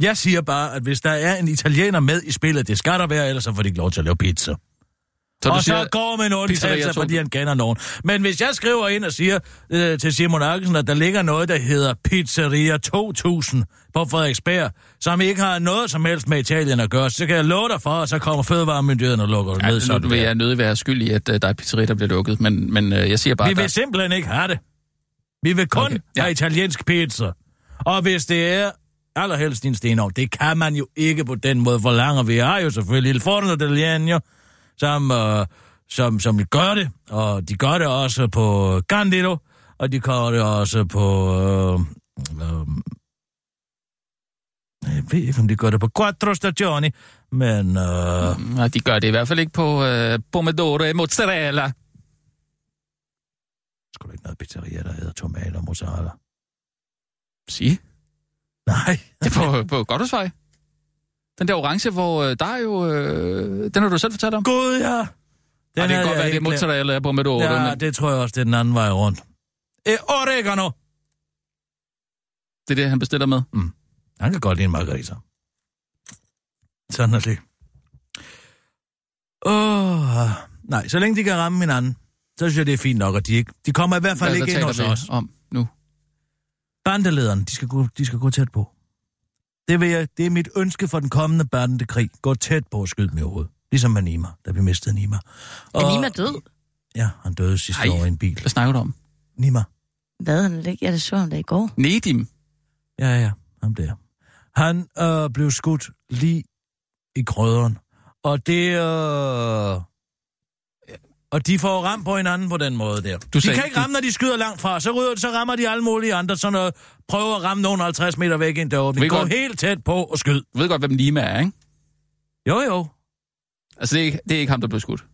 Jeg siger bare, at hvis der er en italiener med i spillet, det skal der være, ellers så får de ikke lov til at lave pizza. Så og siger, så går man en undtagelse, fordi han kender nogen. Men hvis jeg skriver ind og siger øh, til Simon Akkelsen, at der ligger noget, der hedder Pizzeria 2000 på Frederiksberg, som ikke har noget som helst med Italien at gøre, så kan jeg love dig for, at så kommer fødevaremyndigheden og lukker Ja, ned. sådan vil jeg nødig være skyldig, at uh, der er pizzeria, der bliver lukket, men, men uh, jeg siger bare, Vi at der, vil simpelthen ikke have det. Vi vil kun Okay, ja. have italiensk pizza. Og hvis det er allerhelst din stenov, det kan man jo ikke på den måde forlange. Vi har jo selvfølgelig Il Forno Italiano, som, øh, som, som gør det, og de gør det også på Candido, og de gør det også på... Øh, øh, jeg ved ikke, om de gør det på Quattro Stagioni, men... Øh, Nej, de gør det i hvert fald ikke på uh, pomodoro e mozzarella. Skal du ikke noget pizzeria, der hedder tomater og mozzarella? Sige. Nej. Det er på, på Goddersvej. Den der orange, hvor øh, der er jo... Øh, den har du selv fortalt om. Gud, ja. Den og det kan godt jeg være, det er helt glemt. mozzarella på pomodoro. Ja, men det tror jeg også, det er den anden vej rundt. E oregano. det er det, han bestiller med. Han kan godt lide en margarita. Sådan er det. Åh, oh, nej, så længe de kan ramme hinanden, så synes jeg, det er fint nok, at de ikke... De kommer i hvert fald Hvad, ikke ind hos os. om nu? Bandelederen, de skal, gå, de skal gå tæt på. Det, vil jeg, det er mit ønske for den kommende bandekrig. Gå tæt på og skyd i hovedet. Ligesom med Nima, da vi mistede Nima. Er Nima død? Ja, han døde sidste Ej. år i en bil. Hvad snakker du om? Nima. Hvad han ikke? Jeg så ham da i går. Nedim. Ja, ja, ham der. Han øh, blev skudt lige i grøderen. Og det... Øh... Og de får ramt på hinanden på den måde der. de sagde- kan ikke du- ramme, når de skyder langt fra. Så, ryger, så rammer de alle mulige andre, sådan noget. Prøver at ramme nogen 50 meter væk ind deroppe. Gå godt- helt tæt på og skyd. Du ved godt, hvem Nima er, ikke? Jo, jo. Altså, det er, ikke, det er ikke ham, der blev skudt.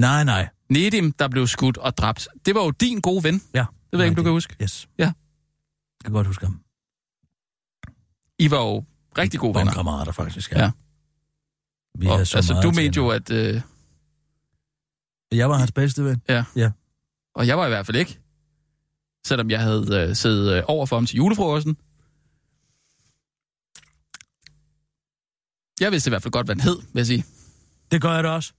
Nej, nej. Nedim, der blev skudt og dræbt. Det var jo din gode ven. Ja. Det ved jeg ikke, du kan huske. Yes. Ja. Jeg kan godt huske ham. I var jo rigtig gode venner. kammerater, faktisk. Ja. Ja. Vi Og, altså, du mente jo, at... Øh, Jeg var hans bedste ven. og jeg var i hvert fald ikke. Selvom jeg havde øh, siddet øh, over for ham til julefrokosten. Jeg vidste i hvert fald godt, hvad han hed, vil jeg sige. Det gør jeg da også.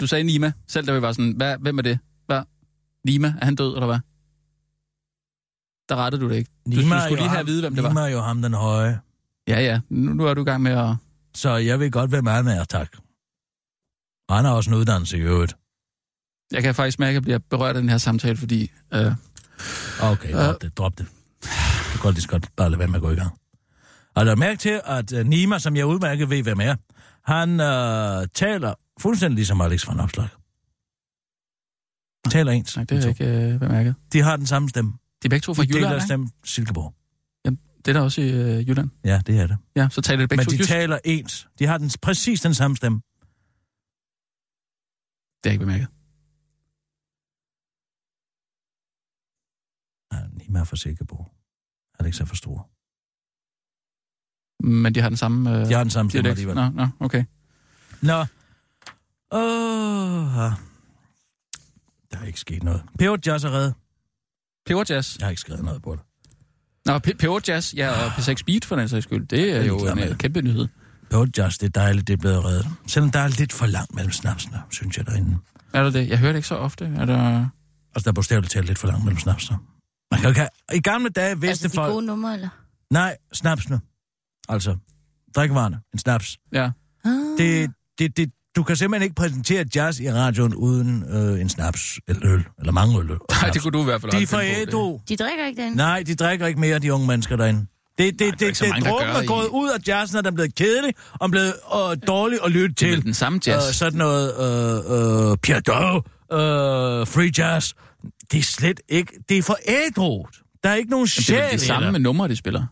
Du sagde Nima, selv da vi var sådan, hvad, hvem er det? Hvad? Nima, er han død, eller hvad? Der rettede du det ikke. Du, du Nima er skulle lige have at vide, hvem det Nima var. er jo ham den høje. Ja, ja. Nu, nu er du i gang med at... Så jeg ved godt, hvem han er, tak. Og han har også en uddannelse i øvrigt. Jeg kan faktisk mærke, at jeg bliver berørt af den her samtale, fordi... Øh, Okay, drop det, drop det. Du kan godt lige godt bare lade være med at gå i gang. Og der mærke til, at uh, Nima, som jeg udmærket ved, hvem er, han uh, taler fuldstændig ligesom Alex van Opslag. Taler ens. nej, det de er to. ikke øh, bemærket. De har den samme stemme. De er begge to fra De Jylland, deler ikke? stemme Silkeborg. Det er der også i øh, Jylland. Ja, det er det. Ja, så taler de begge Men to de jysk. taler ens. De har den, præcis den samme stemme. Det er ikke bemærket. Nima er for Silkeborg. Alex er for stor. Men de har den samme... Øh, De har den samme stemme alligevel. Nå, nå, okay. Nå. Åh. Der er ikke sket noget. Peber Jazz er reddet. Peber Jazz. Jeg har ikke skrevet noget på det. Nå, Pe- Peber Jazz, ja, og P6 Beat for den sags skyld. Det er jo en øh, kæmpe nyhed. Peber Jazz, det er dejligt, det er blevet reddet. Selvom der er lidt for langt mellem snapsene, synes jeg derinde. Er det det? Jeg hører det ikke så ofte. Er der... Altså, der er bogstaveligt talt lidt for langt mellem snapsene. Man kan ikke have... I gamle dage vidste Altså de folk... gode numre, eller? Nej, snapsene. Altså, drikkevarerne. En snaps. Ja. Ah. Det, det, det, du kan simpelthen ikke præsentere jazz i radioen uden øh, en snaps eller øl, eller mange øl. Nej, det kunne du i hvert fald De er for ædru. De drikker ikke den. Nej, de drikker ikke mere, de unge mennesker derinde. Det, det, er jo det, det, det, mange, der drukken gør er gået i- ud af jazzen, og den er blevet kedelig, og blevet øh, dårlig at lytte Det til. den samme jazz. Øh, sådan noget øh, øh, Pierre øh, free jazz. Det er slet ikke... Det er for ædruet. Der er ikke nogen Men det er sjæl vel i de samme det. med numre, de spiller.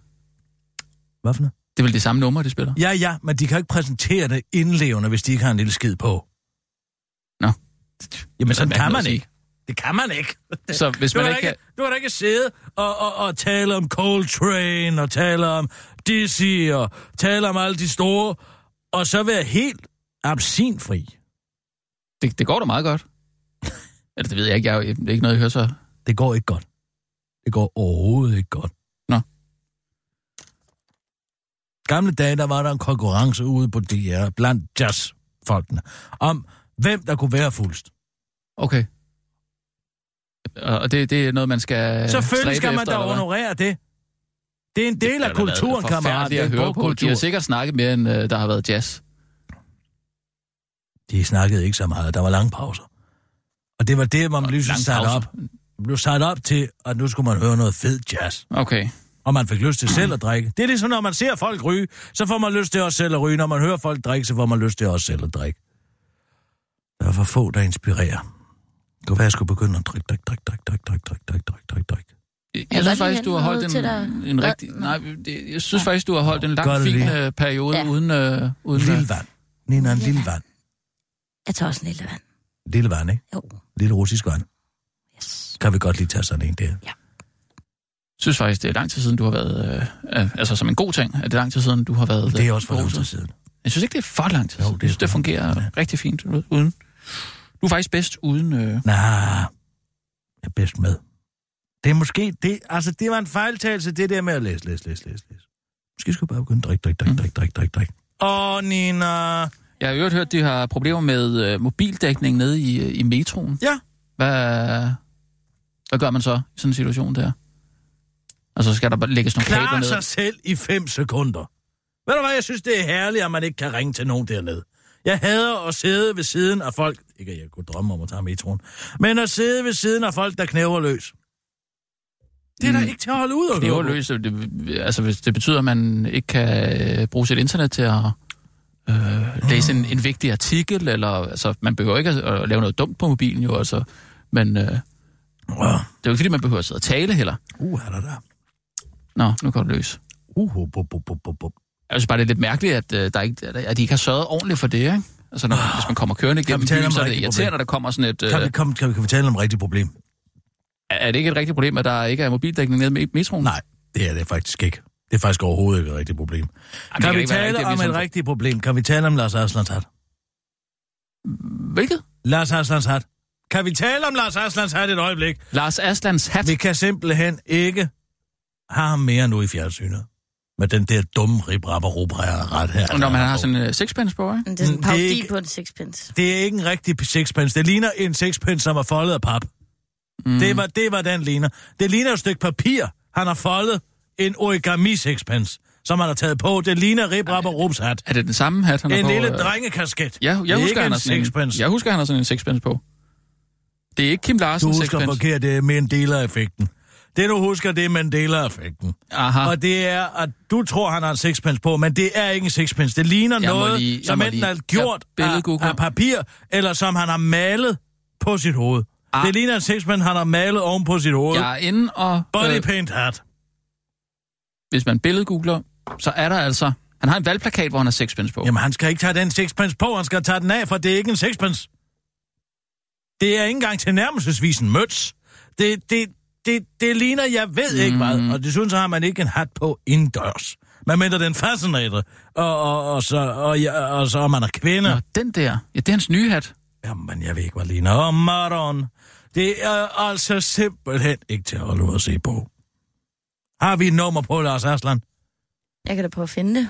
Hvad for noget? Det er vel de samme numre, de spiller. Ja, ja, men de kan ikke præsentere det indlevende, hvis de ikke har en lille skid på. Nå. Jamen, Det sådan kan man ikke. Det kan man ikke. Så hvis Du man kan, da ikke ikke, du kan da ikke sidde og, og, og tale om Coltrane, og tale om Dizzy, og tale om alle de store, og så være helt absinfri. Det, det går da meget godt. Eller det ved jeg ikke. Jeg, det er ikke noget, jeg hører så... Det går ikke godt. Det går overhovedet ikke godt. Nå. Gamle dage, der var der en konkurrence ude på DR blandt jazzfolkene om, hvem der kunne være fuldst. Okay. Og det, det er noget, man skal Selvfølgelig skal man efter, da honorere det. Det er en del Det af kulturen, kammerat. Det at er høre på. De har sikkert snakket mere, end øh, der har været jazz. De snakkede ikke så meget. Der var lange pauser. Og det var det, man blev sat op. Man blev sat op til, at nu skulle man høre noget fed jazz. Okay. Og man fik lyst til selv at drikke. Det er ligesom, når man ser folk ryge, så får man lyst til også selv at ryge. Når man hører folk drikke, så får man lyst til også selv at drikke. Der er for få, der inspirerer. Det kunne være, jeg skulle begynde at drikke, drikke, drikke, drikke, drikke, drikke, drikke, drikke, drikke, drikke, drikke. Jeg, jeg synes faktisk, du har holdt en, en Hvad? rigtig... Nej, det, jeg synes faktisk, du har holdt en lang, det fin det? øh, periode Ja. uden... Øh, uden Lille øh, vand. Nina, en lille vand. Jeg tager også en lille vand. Lille vand, ikke? Jo. Lille russisk vand. Yes. Kan vi godt lige tage sådan en der. synes faktisk, det er lang tid siden, du har været... Øh, øh, altså som en god ting, at det er lang tid siden, du har været... Det er også for øh, lang tid siden. Jeg synes ikke, det er for lang tid Jo, siden. det er Jeg synes, det fungerer ja. rigtig fint uden... Du er faktisk bedst uden... Øh, Nej, jeg er bedst med. Det er måske, det, altså det var en fejltagelse, det der med at læse, læse, læse, læse, læse. Måske skulle jeg bare begynde at drikke, drikke, drikke, drikke, drikke, drikke, drikke. Åh, Nina. Jeg har jo hørt, at de har problemer med øh, mobildækning nede i, øh, i metroen. Ja. Hvad, hvad gør man så i sådan en situation der? Altså, skal der bare lægges nogle kabler Klar ned? sig selv i fem sekunder. Ved du hvad, jeg synes, det er herligt, at man ikke kan ringe til nogen dernede. Jeg hader at sidde ved siden af folk... Ikke, at jeg kunne drømme om at tage metroen. Men at sidde ved siden af folk, der knæver løs. Det er da Mm. ikke til at holde ud er jo på. løst. Det, altså, hvis det betyder, at man ikke kan øh, bruge sit internet til at øh, læse en, en vigtig artikel, eller altså, man behøver ikke at, at lave noget dumt på mobilen jo, altså. Men øh, det er Wow. jo ikke, fordi man behøver at sidde og tale heller. Uh, er der der. Nå, nu går det løs. Uh, uh, uh, uh, uh. Jeg synes bare, det er lidt mærkeligt, at, øh, der ikke, at de ikke har sørget ordentligt for det, ikke? Altså, når, hvis man kommer kørende igennem vi byen, så er det irriterende, der kommer sådan et... Kan vi, Øh, kom, kan, vi, kan vi tale om et rigtigt problem? er det ikke et rigtigt problem, at der ikke er mobildækning nede i metroen? Nej, det er det faktisk ikke. Det er faktisk overhovedet ikke et rigtigt problem. det Kan vi ikke være tale rigtigt, om ligesom- et rigtigt problem? Kan vi tale om Lars Aslans hat? Hvilket? Lars Aslans hat. Kan vi tale om Lars Aslans hat et øjeblik? Lars Aslands hat. Vi kan simpelthen ikke have ham mere nu i fjernsynet. Med den der dumme ribrapper ret her. Når man har sådan en uh, sixpence på, ikke? Det er sådan en Mm, parodi ikke- på en sixpence. Det er ikke en rigtig sixpence. Det ligner en sixpence, som er foldet af pap. Mm. Det, var, det var den ligner. Det ligner et stykke papir. Han har foldet en origami sixpence, som han har taget på. Det ligner ribrapper Rups hat. Er det den samme hat, han har En på? lille øh? drengekasket. Ja, Det jeg er husker, ikke han en har sådan en, sixpence. jeg husker, han har sådan en sixpence på. Det er ikke Kim Du Larsen husker sixpence. forkert, det er Mandela-effekten. Det du husker, det er Mandela-effekten. Aha. Og det er, at du tror, han har en sixpence på, men det er ikke en sixpence. Det ligner Jeg noget, lige- som enten lige- er gjort af, af papir, eller som han har malet på sit hoved. Ah. Det ligner en sixpence, han har malet oven på sit hoved. Jeg er inde og... Body Øh, paint hat. hvis man billedgoogler, så er der altså... Han har en valgplakat, hvor han har sixpence på. Jamen, han skal ikke tage den sixpence på, han skal tage den af, for det er ikke en sixpence. Det er ikke engang tilnærmelsesvis en møds. Det, det, det, det ligner, jeg ved ikke Mm. hvad, og desuden så har man ikke en hat på indendørs. Man mener den fascinator, og, og, og, så, og, ja, og så er man er kvinde. Nå, den der. Ja, det er hans nye hat. Jamen, jeg ved ikke, hvad det ligner. Åh, Maron. Det er altså simpelthen ikke til at holde ud at se på. Har vi et nummer på Lars Aslan? Jeg kan da prøve at finde det.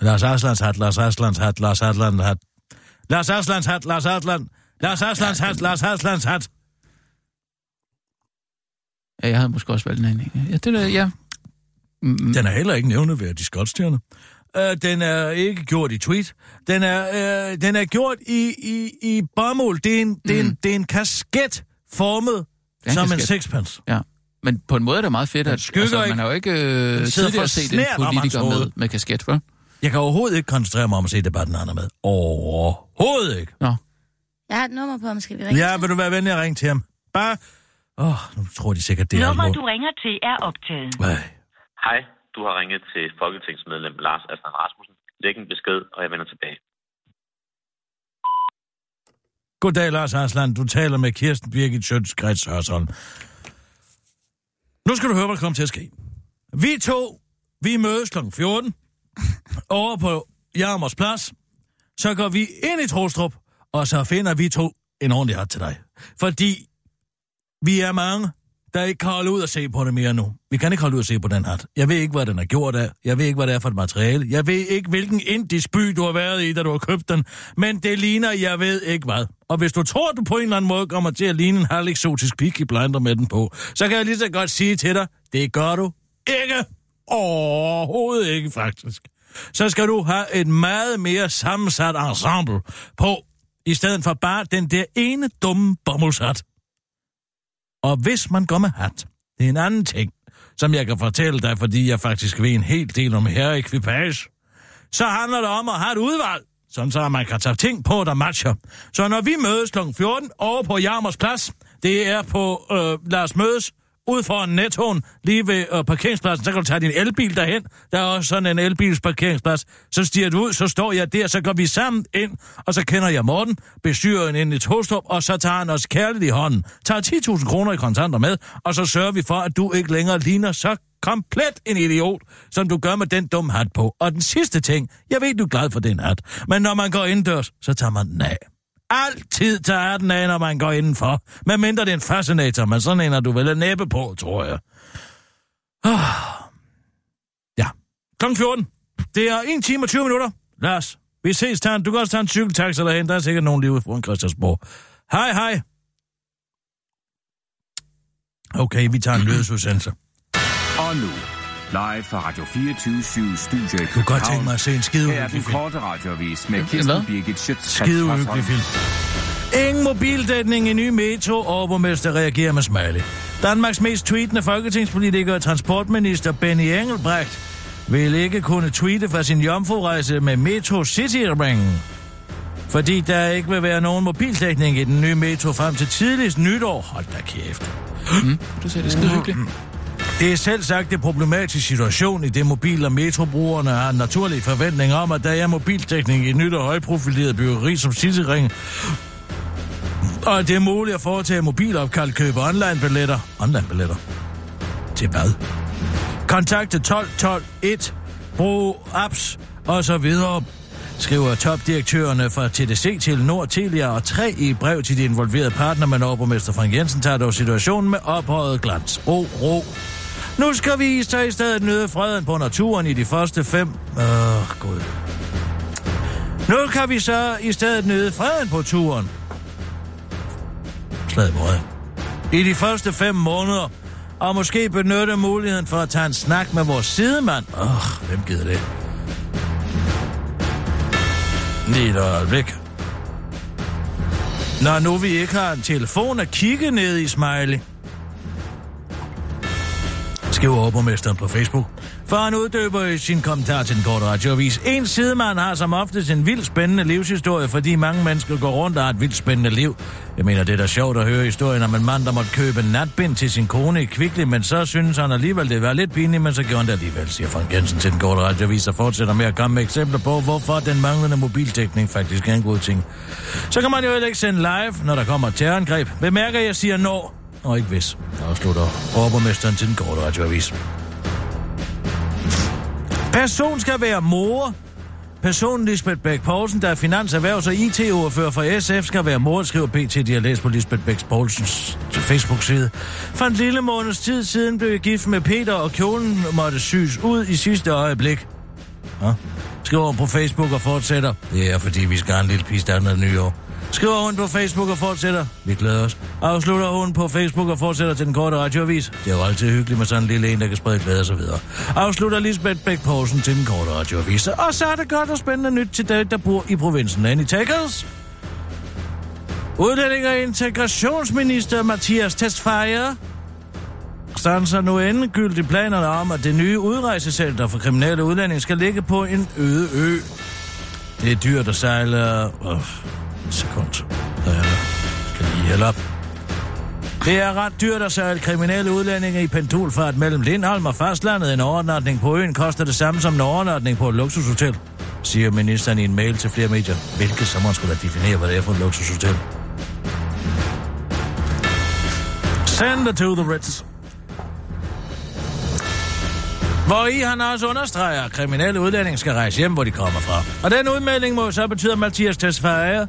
Lars Aslans hat, Lars Aslans hat, Lars Aslans hat. Lars Aslans hat, Lars Aslan. Lars Aslans hat, Lars Aslans hat. Ja, jeg havde måske også valgt den anden. Ja, det der, ja. Mm, Den er heller ikke nævneværdig skotstjerne. Uh, den er ikke gjort i tweet. Den er, uh, den er gjort i, i, i bomuld. Det er en, det er en, det er en kasket formet er en som en kasket. sixpence. ja. Men på en måde er det meget fedt, at altså, man har jo ikke øh, tidligere for set en politiker med, med kasket, vel? Jeg kan overhovedet ikke koncentrere mig om at se debatten, han er med. Overhovedet ikke. Nå. Jeg har et nummer på ham, skal vi ringe Ja, til? vil du være venlig at ringe til ham? Bare... Åh, oh, nu tror de sikkert, det er Nummer, du ringer til, er optaget. Ej. Hej, du har ringet til Folketingsmedlem Lars Aslan Rasmussen. Læg en besked, og jeg vender tilbage. Goddag, Lars Aslan. Du taler med Kirsten Birgit Sjøtskreds Hørsholm. Nu skal du høre, hvad der kommer til at ske. Vi to, vi mødes kl. 14 over på Jarmers Plads. Så går vi ind i Trostrup, og så finder vi to en ordentlig hat til dig. Fordi vi er mange, der ikke kan holde ud og se på det mere nu. Vi kan ikke holde ud og se på den hat. Jeg ved ikke, hvad den er gjort af. Jeg ved ikke, hvad det er for et materiale. Jeg ved ikke, hvilken indisk by du har været i, da du har købt den. Men det ligner, jeg ved ikke hvad. Og hvis du tror, du på en eller anden måde kommer til at ligne en halv eksotisk pik i blinder med den på, så kan jeg lige så godt sige til dig, det gør du ikke. Overhovedet ikke, faktisk. Så skal du have et meget mere sammensat ensemble på, i stedet for bare den der ene dumme bommelsat. Og hvis man går med hat, det er en anden ting, som jeg kan fortælle dig, fordi jeg faktisk ved en hel del om herreekvipage, så handler det om at have et udvalg, sådan så man kan tage ting på, der matcher. Så når vi mødes kl. 14 over på Jarmers Plads, det er på, øh, lad os mødes, ud foran nettoen, lige ved øh, parkeringspladsen, så kan du tage din elbil derhen. Der er også sådan en elbilsparkeringsplads. Så stiger du ud, så står jeg der, så går vi sammen ind, og så kender jeg Morten, bestyrer ind i togstop, og så tager han os kærligt i hånden. Tager 10.000 kroner i kontanter med, og så sørger vi for, at du ikke længere ligner så komplet en idiot, som du gør med den dumme hat på. Og den sidste ting, jeg ved, du er glad for den hat, men når man går indendørs, så tager man den af. Altid tage den af, når man går indenfor. Med mindre det er en fascinator, men sådan en er du vel næppe på, tror jeg. Ah. Ja. Klokken 14. Det er 1 time og 20 minutter. Lars, vi ses, Tan. Du kan også tage en cykeltaxa derhen. Der er sikkert nogen lige ude foran Christiansborg. Hej, hej. Okay, vi tager en lydesudsendelse. Og nu, live fra Radio 24 Studio i Jeg kunne godt tænke København. mig at se en skide Her er den korte radiovis med? Kirsten Birgit Schøtz. Skide uhyggelig film. Ingen mobildækning i ny metro, overborgmester reagerer med smiley. Danmarks mest tweetende folketingspolitiker og transportminister Benny Engelbrecht vil ikke kunne tweete fra sin jomfrurejse med Metro City Ring. Fordi der ikke vil være nogen mobildækning i den nye metro frem til tidligst nytår. Hold da kæft. Du ser det skide hyggeligt. Det er selv sagt en problematisk situation, i det mobil- og metrobrugerne har en naturlig forventning om, at der er mobildækning i et nyt og højprofileret byggeri som Cityring, og at det er muligt at foretage mobilopkald, købe online-billetter. Online-billetter? Til hvad? Kontakte 12 12 1, brug apps og så videre, skriver topdirektørerne fra TDC til Nord, Telia og 3 i brev til de involverede partner, men overborgmester Frank Jensen tager dog situationen med ophøjet glans. Ro, ro. Nu skal vi så i stedet nyde freden på naturen i de første fem... Åh, oh, gud. Nu kan vi så i stedet nyde freden på turen. Slaget på. I de første fem måneder, og måske benytte muligheden for at tage en snak med vores sidemand. Åh, oh, hvem gider det? Lige et øjeblik. Når nu vi ikke har en telefon at kigge ned i smiley. Skriver overborgmesteren på Facebook. For han uddøber i sin kommentar til den korte radioavis. En sidemand har som oftest en vild spændende livshistorie, fordi mange mennesker går rundt og har et vildt spændende liv. Jeg mener, det er da sjovt at høre historien om en mand, der måtte købe en natbind til sin kone i Kvickly, men så synes han alligevel, det var lidt pinligt, men så gjorde han det alligevel, siger Frank Jensen til den korte radioavis, og fortsætter med at komme med eksempler på, hvorfor den manglende mobildækning faktisk er en god ting. Så kan man jo heller ikke sende live, når der kommer terrorangreb. Bemærker, jeg siger når, og ikke hvis. Afslutter overborgmesteren til den korte radioavis. Person skal være mor. Personen Lisbeth Bæk Poulsen, der er finans-, erhvervs- og IT-ordfører for SF, skal være mor, skriver PT, de har læst på Lisbeth Bæk Poulsens Facebook-side. For en lille måneds tid siden blev jeg gift med Peter, og kjolen måtte syes ud i sidste øjeblik. Ja. Skriver på Facebook og fortsætter. Det er, fordi vi skal have en lille pige i nye år. Skriver hun på Facebook og fortsætter. Vi glæder os. Afslutter hun på Facebook og fortsætter til den korte radioavis. Det er jo altid hyggeligt med sådan en lille en, der kan sprede glæde og så videre. Afslutter Lisbeth Bæk Poulsen til den korte radioavis. Og så er det godt og spændende nyt til dig, der bor i provinsen. Any takers? Udlænding og integrationsminister Mathias Testfejer stanser nu endegyldigt planerne om, at det nye udrejsecenter for kriminelle udlændinge skal ligge på en øde ø. Det er dyrt at sejle... Uh, et sekund. Ja, skal lige hælde op. Det er ret dyrt at sejle kriminelle udlændinge i pendulfart mellem Lindholm og fastlandet. En overnatning på øen koster det samme som en overnatning på et luksushotel, siger ministeren i en mail til flere medier. Hvilket som man skulle da definere, hvad det er for et luksushotel. Send it to the Ritz. Hvor i han også understreger, at kriminelle udlændinge skal rejse hjem, hvor de kommer fra. Og den udmelding må så betyde, at Mathias Tesfaye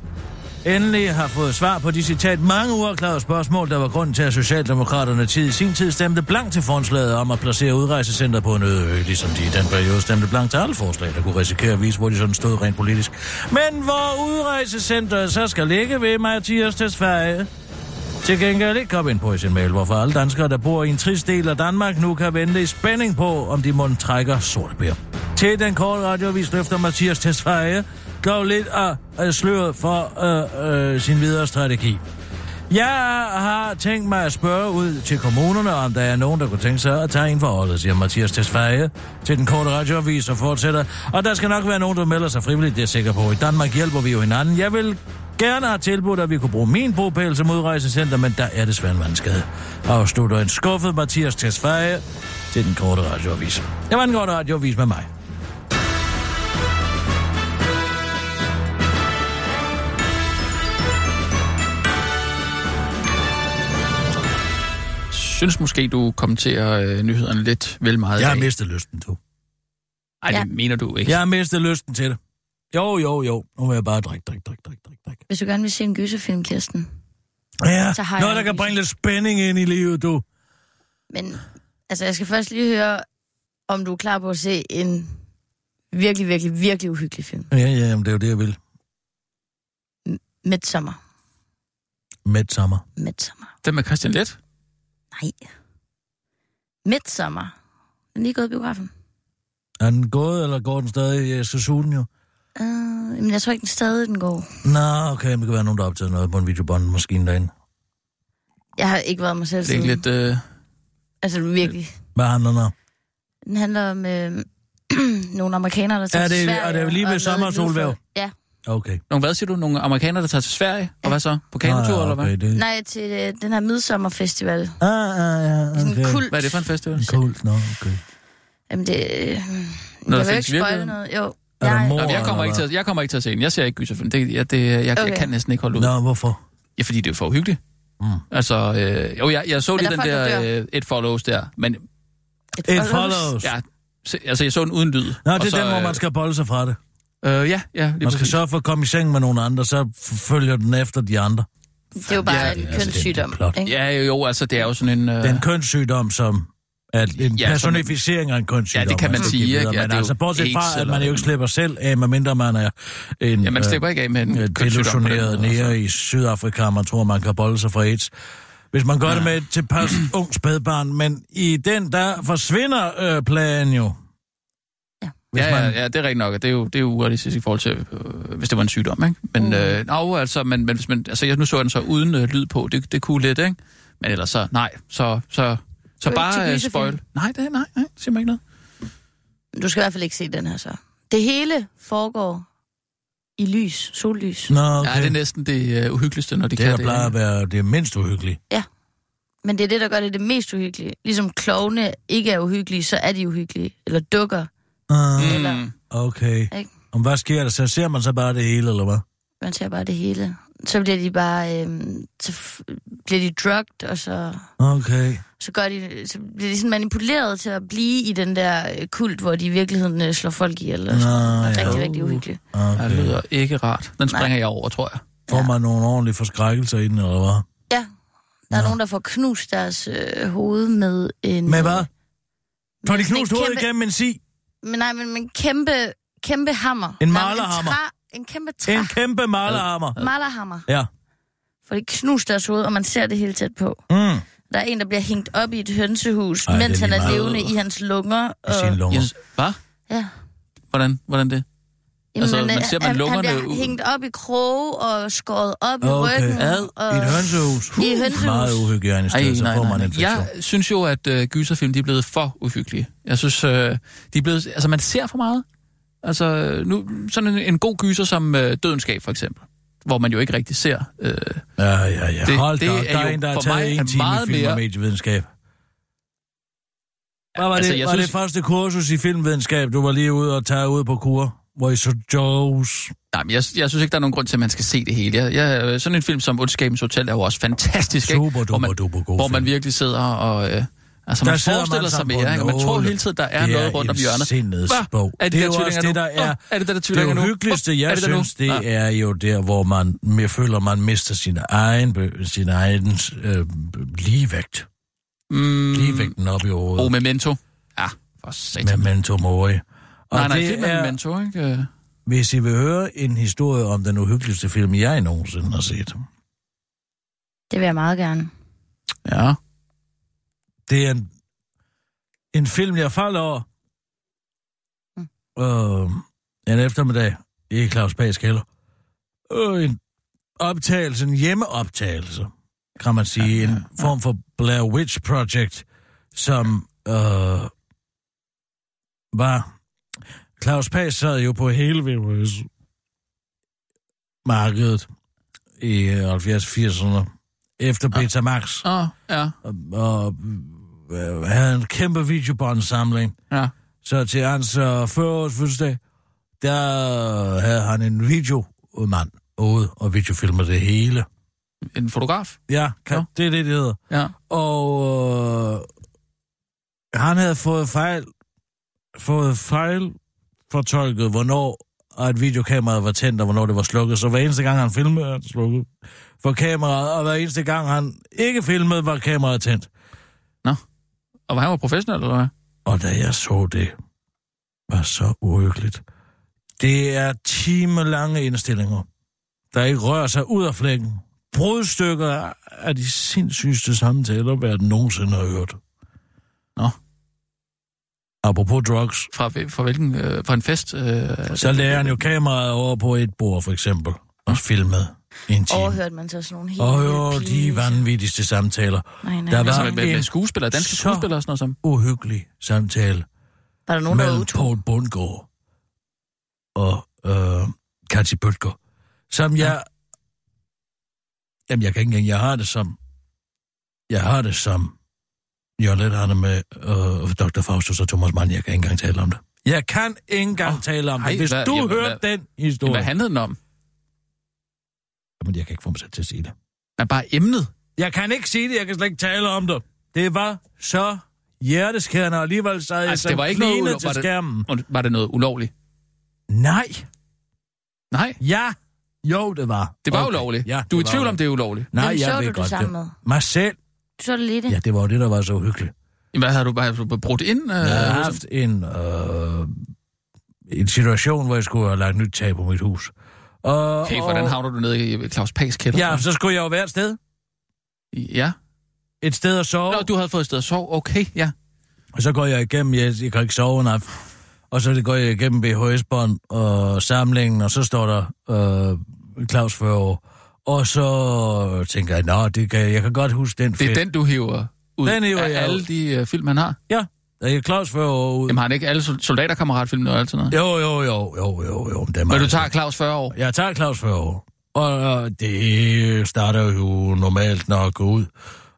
endelig har fået svar på de citat mange uafklarede spørgsmål, der var grund til, at Socialdemokraterne tid i sin tid stemte blank til forslaget om at placere udrejsecenter på en øde ø, ligesom de i den periode stemte blank til alle forslag, der kunne risikere at vise, hvor de sådan stod rent politisk. Men hvor udrejsecenteret så skal ligge ved Mathias Tesfaye, til gengæld ikke kom ind på i sin mail, hvorfor alle danskere, der bor i en trist del af Danmark, nu kan vente i spænding på, om de må trækker sorte bær. Til den korte radiovis løfter Mathias Tesfaye gav lidt af, af sløret for øh, øh, sin videre strategi. Jeg har tænkt mig at spørge ud til kommunerne, om der er nogen, der kunne tænke sig at tage en forholdet, siger Mathias Tesfaye til den korte radioavis og fortsætter. Og der skal nok være nogen, der melder sig frivilligt, det er jeg sikker på. I Danmark hjælper vi jo hinanden. Jeg vil gerne have tilbudt, at vi kunne bruge min bopæl som udrejsecenter, men der er desværre en vandskade. Afslutter en skuffet Mathias Tesfaye til den korte radioavis. Det var den korte radioavis med mig. Synes måske, du kommenterer øh, nyhederne lidt vel meget. Jeg har dag. mistet lysten, du. Ej, det Ja. mener du ikke. Jeg har mistet lysten til det. Jo, jo, jo. Nu vil jeg bare drikke, drikke, drikke, drikke, drikke, drikke. Hvis du gerne vil se en gyserfilm, Kirsten. Ja, Så har noget, jeg der kan bringe lidt spænding ind i livet, du. Men altså, jeg skal først lige høre, om du er klar på at se en virkelig, virkelig, virkelig uhyggelig film. Ja, ja, jamen, det er jo det, jeg vil. Midsommer. Midsommer. Midsommer. Den med Christian Let? Nej. Midsommer. Den er lige gået i biografen. Er den gået, eller går den stadig? Jeg skal suge den jo. Uh, men jeg tror ikke, den stadig den går. Nå, okay, men det kan være nogen, der har optaget noget på en videobåndmaskine derinde. Jeg har ikke været mig selv Det er ikke siden. lidt... Øh... Altså virkelig. Hvad handler den om? Den handler om øh, nogle amerikanere, der tager Er det- til er Sverige. det lige og ved lavet sommersolvæv? lydflod. Ja. Okay. Nogle, hvad siger du? Nogle amerikanere, der tager til Sverige? Og hvad så? På kanotur, ja, eller hvad? okay, det... Nej, til øh, den her midsommerfestival. Ah, ah, ja, er sådan okay. en kult. Hvad er det for en festival? Kult, nå, okay. Jamen det... Øh, jeg der vil findes ikke spoile virkeligheden? noget. Jo. Er der Jeg- mor? Nå, jeg, kommer ikke til, at- jeg kommer ikke til at se den. Jeg ser ikke gyserfilm. Det, jeg, det, jeg, Okay. jeg kan næsten ikke holde ud. Nå, hvorfor? Ja, fordi det er for uhyggeligt. Mm. Altså, øh, jo, jeg, jeg så lige der den er folk, der øh, et follows der, men Et follows. ja, se- altså, jeg så den uden lyd. Nå, det er så, den, hvor øh, man skal bolde sig fra det. Øh, ja, ja, Man skal præcis. sørge for at komme i seng med nogle andre, så følger den efter de andre. Det er jo bare Ja, en altså- kønssygdom. plot. ikke? Ja, jo, jo, altså, det er jo sådan en... Øh, Det er en kønssygdom, som er en Ja, ja, personificering af en kønssygdom. Ja, det kan man altså, sige, videre. ikke? Ja, Men det er altså, bortset AIDS fra, at eller- man jo ikke slipper selv af, medmindre man er en ja, man slipper ikke af med en øh, delusioneret altså. nære i Sydafrika, man tror, man kan bolde sig fra AIDS. Hvis man gør det med et tilpas ung spædbarn, men i den, der forsvinder øh, plagen jo. Ja. Hvis Ja, ja, man, ja, det er rigtigt nok, og det er jo, det er jo urealistisk i forhold til, øh, hvis det var en sygdom, ikke? Men, Mm. øh, no, altså, men, men hvis man, altså, jeg, nu så jeg den så uden øh, lyd på, det, det kunne lidt, ikke? Men ellers så, nej, så, så, så Du bare gyserfilm? spoil. Nej, det, nej, nej, siger mig ikke noget. Du skal i hvert fald ikke se den her så. Det hele foregår i lys, sollys. Nå, Okay. Ja, det er næsten det uh, uhyggeligste, når de det, kan der det. plejer at være det mindst uhyggelige. Men det er det, der gør det det mest uhyggelige. Ligesom klovne ikke er uhyggelige, så er de uhyggelige. Eller dukker. Ah, Eller- Mm. okay. Ikke? Om hvad sker der? Så ser man så bare det hele, eller hvad? Man ser bare det hele. Så bliver de bare... Øhm, så bliver de drugged, og så, Okay. så, gør de, så bliver de sådan manipuleret til at blive i den der øh, kult, hvor de i virkeligheden øh, slår folk ihjel. Og Nå, sådan. Det er ja. rigtig, rigtig uhyggeligt. Ja, det okay. lyder ikke rart. Den springer jeg over, tror jeg. Får man nogle ordentlige forskrækkelser i den, eller hvad? Ja. Der er Nå. nogen, der får knust deres øh, hoved med en... Med hvad? øh, Får de en knust hovedet kæmpe- igennem en si? Men nej, men, men kæmpe, kæmpe hammer. En Nej, malerhammer. En kæmpe træ. En kæmpe malerhammer. Malerhammer. Ja. For de knuser deres hoved, og man ser det helt tæt på. Mm. Der er en, der bliver hængt op i et hønsehus, Ej, det er mens han er meget. levende i hans lunger. I sine lunger. Yes. Hvad? Ja. Hvordan, hvordan det? Altså, Jamen, man øh, ser, man han, lungerne han bliver ud. hængt op i kroge og skåret op i Okay. ryggen. Ad. Og, I et hønsehus. I et hønsehus. Meget uhygienisk, Ej, så nej, får nej, man nej. infektion. Jeg synes jo, at uh, gyserfilm de er blevet for uhyggelige. Jeg synes, uh, de er blevet... Altså, man ser for meget. Altså, nu, sådan en, en god gyser som uh, Dødenskab, for eksempel. Hvor man jo ikke rigtig ser... Uh, Ja, ja, ja. Det- Hold det er der er jo en, der har for taget mig en time meget i film og mere- medievidenskab. Hvad var, Altså, det, jeg var synes- det første kursus i filmvidenskab, du var lige ude og tage ud på kur? Tracer Joe's. Nej, men jeg, jeg synes ikke, der er nogen grund til, at man skal se det hele. Jeg, jeg, sådan en film som Ondskabens Hotel er jo også fantastisk, ikke? Super hvor, man, duper duper god hvor man film. virkelig sidder og... Øh, altså, Der man sidder forestiller man sig mere, ikke? Og man tror hele tiden, der er Det noget er rundt om en hjørnet. sindets Hva? bog. Er det, Det er der tvillinger det, nu? der er- Hva? Er det der, der Det tvillinger nu? hyggeligste, Hva? jeg er det der nu? synes, det Ja. er jo der, hvor man mere føler, man mister sin egen, sin egen øh, ligevægt. Mm, Ligevægten op i oh, hovedet. Memento. Ja, for satan. Memento Mori. Og Nej, nej, det film er er, Memento, ikke? Hvis I vil høre en historie om den uhyggeligste film, jeg nogensinde har set. Det vil jeg meget gerne. Ja. Det er en, en film, jeg faldt over. Mm. Øh, en eftermiddag i Claus Bags kælder. Øh, en optagelse, en hjemmeoptagelse, kan man sige. En form for Blair Witch Project, som øh, var... Claus Pag sad jo på hele VHS markedet i 70-80'erne efter Betamax oh, ja, og, og øh, havde en kæmpe videobåndsamling. ja. Så til hans øh, 40-års fødselsdag, der havde han en videomand ude og videofilmer det hele. En fotograf. Ja, kan, Nå. det er det, det hedder. Ja. Og øh, han havde fået fejl, fået fejl fortolket, hvornår at videokameraet var tændt, og hvornår det var slukket. Så hver eneste gang, han filmede, han slukket for kameraet, og hver eneste gang, han ikke filmede, var kameraet tændt. Og han var professionel, eller hvad? Og da jeg så det, var så uhyggeligt. Det er timelange indstillinger, der ikke rører sig ud af flækken. Brudstykker af de sindssygeste samtaler, verden nogensinde har hørt. Nå. Apropos drugs, Fra, fra hvilken... Øh, fra en fest? Øh, så lærer han jo kameraet over på et bord, for eksempel, og filmet en time. Overhørte man så sådan nogle helt Og jo, vilde de vanvittigste samtaler. Nej, nej. Der altså, var med, med, med en skuespillere, danske så- skuespillere og sådan noget som... uhyggelig samtale Var der nogen, der var mellem utro? Paul Bundgaard og øh, Katja Bøtger, som jeg... Jamen, jeg kan ikke engang... Jeg har det som... Jeg har det som... Jørgen Let har det med øh, Dr. Faustus og Thomas Mann. Jeg kan ikke engang tale om det. Jeg kan ikke engang Åh, oh, tale om ej, det. Hvis hvad- du jamen, hørte hvad- den historie... Hvad handlede den om? Jamen, jeg kan ikke få mig selv til at sige det. Men bare emnet. Jeg kan ikke sige det. Jeg kan slet ikke tale om det. Det var så hjerteskærende, og alligevel sad jeg Altså, så det var ikke noget ulo- til var det- skærmen. Og Var det noget ulovligt? Nej. Nej, Ja. Jo, det var. det var ulovligt. Ja, du er i tvivl om, det er ulovligt. Nej, Hvem jeg så ved du det godt sammen med? Mig selv. Du så det lidt? Ja, det var jo det, der var så uhyggeligt. Hvad har du bare brudt ind? Øh, Jeg har haft en, øh, en situation, hvor jeg skulle have lagt nyt tag på mit hus. Og, Okay, hvordan havner du nede i Claus Pags kælder? Ja, så skulle jeg jo være et sted. Ja. Et sted at sove. Nå, du havde fået et sted at sove. Okay, ja. Og så går jeg igennem, jeg, jeg kan ikke sove en aften. Og så går jeg igennem BHS-bånd og samlingen, og så står der øh, Claus 40 år. Og så tænker jeg, nå, det kan, jeg kan godt huske den Det er den, du hiver ud Den hiver af jeg alle ud. de uh, film, han har. Ja, Claus 40 år ud. Jamen, har han ikke alle sol- soldaterkammeratfilm og alt sådan noget? Jo, jo, jo, jo, jo, jo. Det er Men du tager Claus 40 år. Jeg tager Claus 40 år. Og det starter jo normalt nok ud.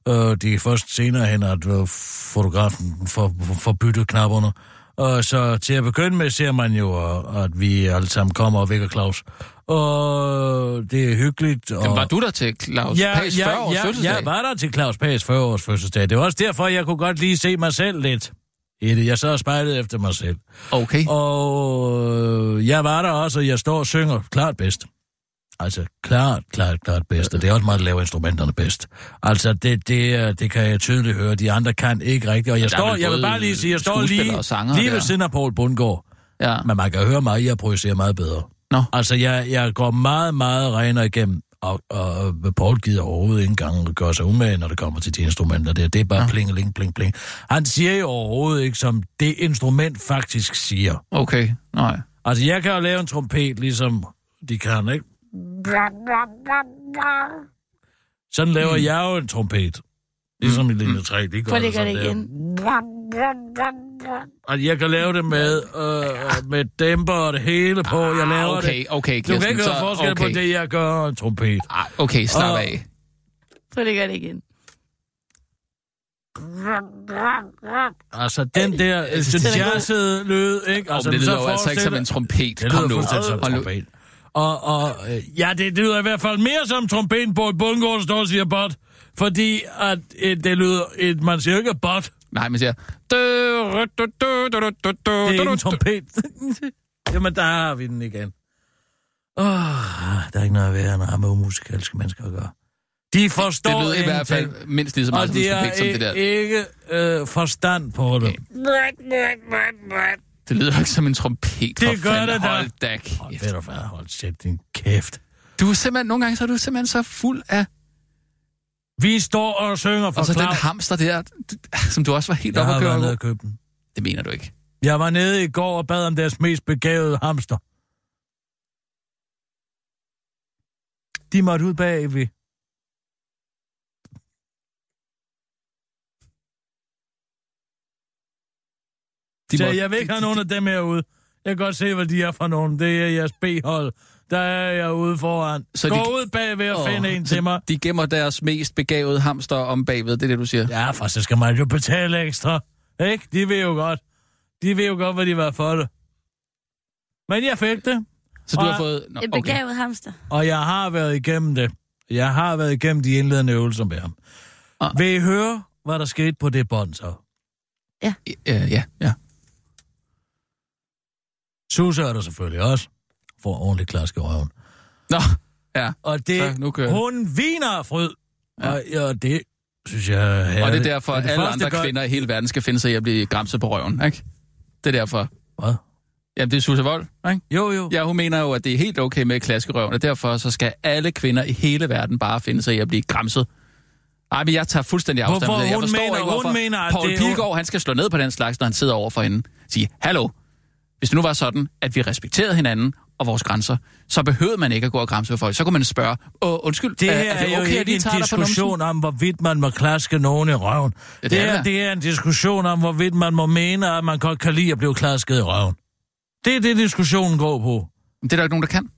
Øh, det er først senere hen, at øh, fotografen får, får byttet knapperne. Og så til at begynde med ser man jo, øh, at vi alle sammen kommer og vækker Claus. Og det er hyggeligt. Og... Jamen, var du der til Claus ja, Pags 40 ja, års ja, fødselsdag? Jeg var der til Claus Pags 40 års fødselsdag. Det var også derfor, jeg kunne godt lige se mig selv lidt i det. Jeg så og spejlede efter mig selv. Okay. Og øh, jeg var der også, og jeg står og synger klart bedst. Altså, klart, klart, klart bedst. Og det er også meget, der laver instrumenterne bedst. Altså, det, det, det kan jeg tydeligt høre. De andre kan ikke rigtigt. Og jeg, står, jeg vil bare lige sige, jeg står lige, lige ved siden af Poul Bundgaard. Ja. Men man kan høre mig, jeg projicerer meget bedre. Nå. Altså, jeg, jeg går meget, meget renere igennem, og, og Paul gider overhovedet ikke engang gøre sig umage, når det kommer til de instrumenter der. Det er bare Nå. plingeling, pling, pling. Han siger jo overhovedet ikke, som det instrument faktisk siger. Okay, nej. Altså, jeg kan jo lave en trompet, ligesom de kan, ikke? Sådan laver mm. jeg jo en trompet. Ligesom i linje 3, de gør lige det sådan det der. Igen. Og jeg kan lave det med, øh, med dæmper og det hele på. Jeg laver Ah, okay, det. okay, Du kan Kirsten, ikke høre så- forskel okay. på det, jeg gør og en trompet. Ah, Okay, slap Og- af. Prøv lige at gøre det igen. Altså, den der øh, jazzede lyd, ikke? Altså, Altså, det så lyder jo altså ikke som en trompet. Det lyder fuldstændig som nu. trompet. Og, og øh, ja, det, det lyder i hvert fald mere som trompeten på et bundgård, står og siger bot. Fordi at, øh, det lyder, et, man siger ikke bot. Nej, man siger... Det er ikke en trompet. Jamen, der har vi den igen. Åh, der er ikke noget værre, end at have med umusikalske mennesker at gøre. De forstår Det lyder i hvert fald mindst lige så meget som trompet som det der. ikke øh, forstand på det. Det lyder ikke som en trompet. Det for gør fanden. det da. Hold da Hold, kæft. hvad, hold sæt din kæft. Du er simpelthen, nogle gange så er du simpelthen så fuld af... Vi står og synger for Og så den Claus. hamster der, som du også var helt Jeg oppe har at køre været nede over. og købt den. Det mener du ikke. Jeg var nede i går og bad om deres mest begavede hamster. De måtte ud bagved. De Så må- jeg vil ikke have nogen af dem herude. Jeg kan godt se, hvad de er for nogen. Det er jeres B-hold. Der er jeg ude foran. Så Så de- Gå ud bagved og Åh, find en til mig. De gemmer deres mest begavede hamster om bagved, det er det, du siger? Ja, for så skal man jo betale ekstra. Ikke? De ved jo godt. De ved jo godt, hvad de var for det. Men jeg fik det, Så du har fået... Nå, Et okay. begavet hamster. og jeg har været igennem det. Jeg har været igennem de indledende øvelser med ham. Ah. Vil I høre, hvad der skete på det bånd så? Ja, ja, ja. Susse er der selvfølgelig også. For ordentligt klask i røven. Nå, ja. Og det, Så nu kører hun viner fryd. Ja. Ja. Og, ja, det synes jeg er Og det er derfor, Og at alle andre gør- kvinder i hele verden skal finde sig i at blive græmset på røven, ikke? Det er derfor. Hvad? Jamen, det er Susse Vold, ikke? Jo, jo. Ja, hun mener jo, at det er helt okay med klaske røven, og derfor så skal alle kvinder i hele verden bare finde sig i at blive græmset. Ej, men jeg tager fuldstændig afstand Hvorfor det. Jeg hun forstår mener- ikke, hun hvorfor mener, at Paul det- Pilgaard, han skal slå ned på den slags, når han sidder over for hende. Sige, hallo, hvis det nu var sådan, at vi respekterede hinanden og vores grænser, så behøvede man ikke at gå og græmse for folk. Så kunne man spørge, Åh, undskyld, Det er, er, det jo okay, at ikke de en diskussion om, hvorvidt man må klaske nogen i røven. Ja, det, det er det, det er, det en diskussion om, hvorvidt man må mene, at man godt kan lide at blive klasket i røven. Det er det, diskussionen går på. Det er der jo ikke nogen, der kan.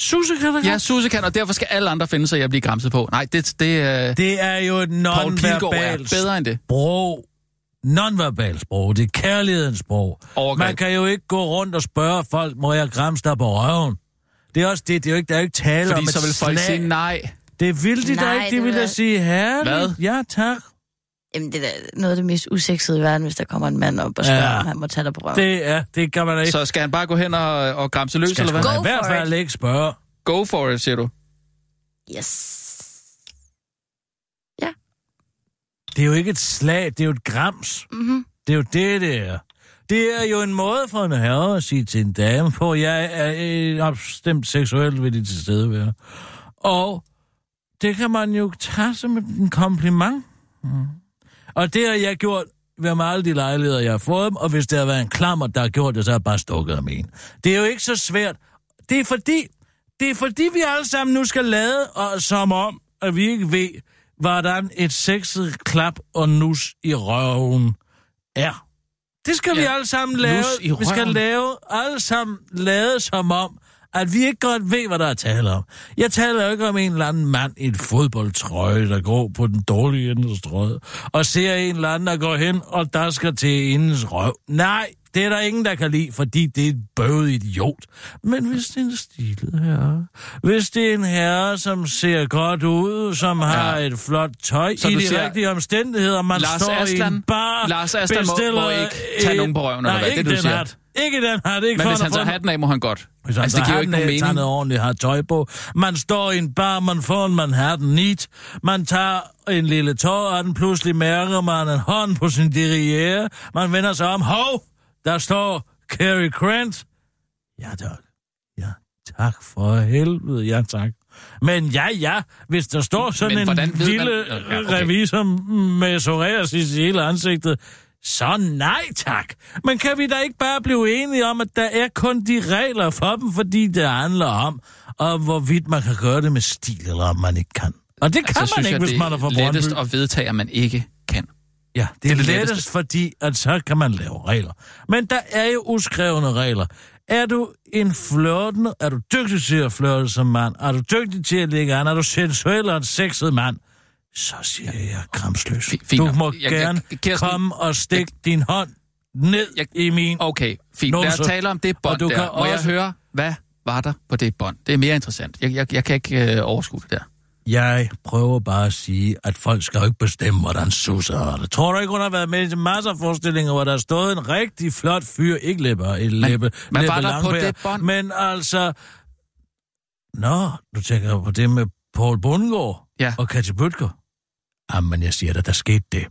Susse kan da Ja, Susse kan, og derfor skal alle andre finde sig i at blive græmset på. Nej, det, det, øh, Det er jo et er non-verbalt bedre end det. sprog. Non-verbalt sprog. Det er kærlighedens sprog. Overgreb. Man kan jo ikke gå rundt og spørge folk, må jeg græmse dig på røven? Det er også det, det er jo ikke, der er jo ikke tale Fordi om så vil folk slag. sige nej. Det vil de da Nej, ikke, de det vil da sige herligt. Hvad? Ja, tak. Jamen, det er da noget af det mest usexede i verden, hvis der kommer en mand op og spørger, Ja. ja. om han må tage dig på røven. Det er, det kan man da ikke. Så skal han bare gå hen og, og græmse løs, skal eller hvad? da Go i hvert fald ikke spørge. Go for it, siger du. Yes. Det er jo ikke et slag, det er jo et grams. Mm-hmm. Det er jo det, det er. Det er jo en måde for en herre at sige til en dame på, jeg er øh, opstemt seksuelt ved dit tilstedeværelse. Og det kan man jo tage som en kompliment. Mm. Og det har jeg gjort ved med alle de lejligheder, jeg har fået dem, og hvis det har været en klammer, der har gjort det, så har jeg bare stukket af en. Det er jo ikke så svært. Det er fordi, det er fordi vi alle sammen nu skal lade og som om, at vi ikke ved, hvordan et sexet klap og nus i røven er. Det skal ja, vi alle sammen lave. Vi skal lave alle sammen lade som om, at vi ikke godt ved, hvad der er tale om. Jeg taler jo ikke om en eller anden mand i et fodboldtrøje, der går på den dårlige ende og ser en eller anden, der går hen og der skal til indens røv. Nej, det er der ingen, der kan lide, fordi det er et bøvet idiot. Men hvis det er en stilet herre, hvis det er en herre, som ser godt ud, som ja. har et flot tøj Så i de siger, rigtige omstændigheder, man Lars står i Aslan- en bar, Lars Aslan må- bestiller må ikke tage et- nogen på røven, eller Nej, hvad? ikke Det, du siger. hat. Ikke den hat, ikke Men hvis han tager hatten af, må han godt. hvis han Altså, det giver jo ikke nogen tager mening. noget ordentligt har tøj på. Man står i en bar, man får en Manhattan neat. Man tager en lille tår, og den pludselig mærker man en hånd på sin derriere. Man vender sig om. Hov! Der står Cary Grant. Ja, tak. Ja, tak for helvede. Ja, tak. Men ja, ja, hvis der står sådan Men en ved man- lille Ja, okay. revisor med psoriasis i hele ansigtet, så nej tak. Men kan vi da ikke bare blive enige om, at der er kun de regler for dem, fordi det handler om, og hvorvidt man kan gøre det med stil, eller om man ikke kan. Og det kan Altså, man ikke, jeg, hvis man er fra er lettest Brøndby. at vedtage, at man ikke kan. Ja, det er, det er det lettest, letteste. fordi at så kan man lave regler. Men der er jo uskrevne regler. Er du en flirtende, er du dygtig til at flirte som mand, er du dygtig til at ligge an, er du sensuel og en sexet mand, Så siger jeg kramsløs. Fint Du må Jeg- jeg- gerne Kirsten- komme og stikke din hånd ned Jeg- i min... Okay, fint. Lad os tale om det bånd og du der. kan Må jeg også- høre, hvad var der på det bånd? Det er mere interessant. Jeg, jeg, jeg kan ikke øh, overskue det der. Jeg prøver bare at sige, at folk skal jo ikke bestemme, hvordan Susa har det. Tror du ikke, hun har været med i masser af forestillinger, hvor der er stået en rigtig flot fyr, ikke læber, en læbe, hvad læbe var der på det bånd? Men altså... Nå, du tænker på det med Paul Bundgaard Ja. og Katja Bøtger. Jamen, jeg siger dig, der skete det.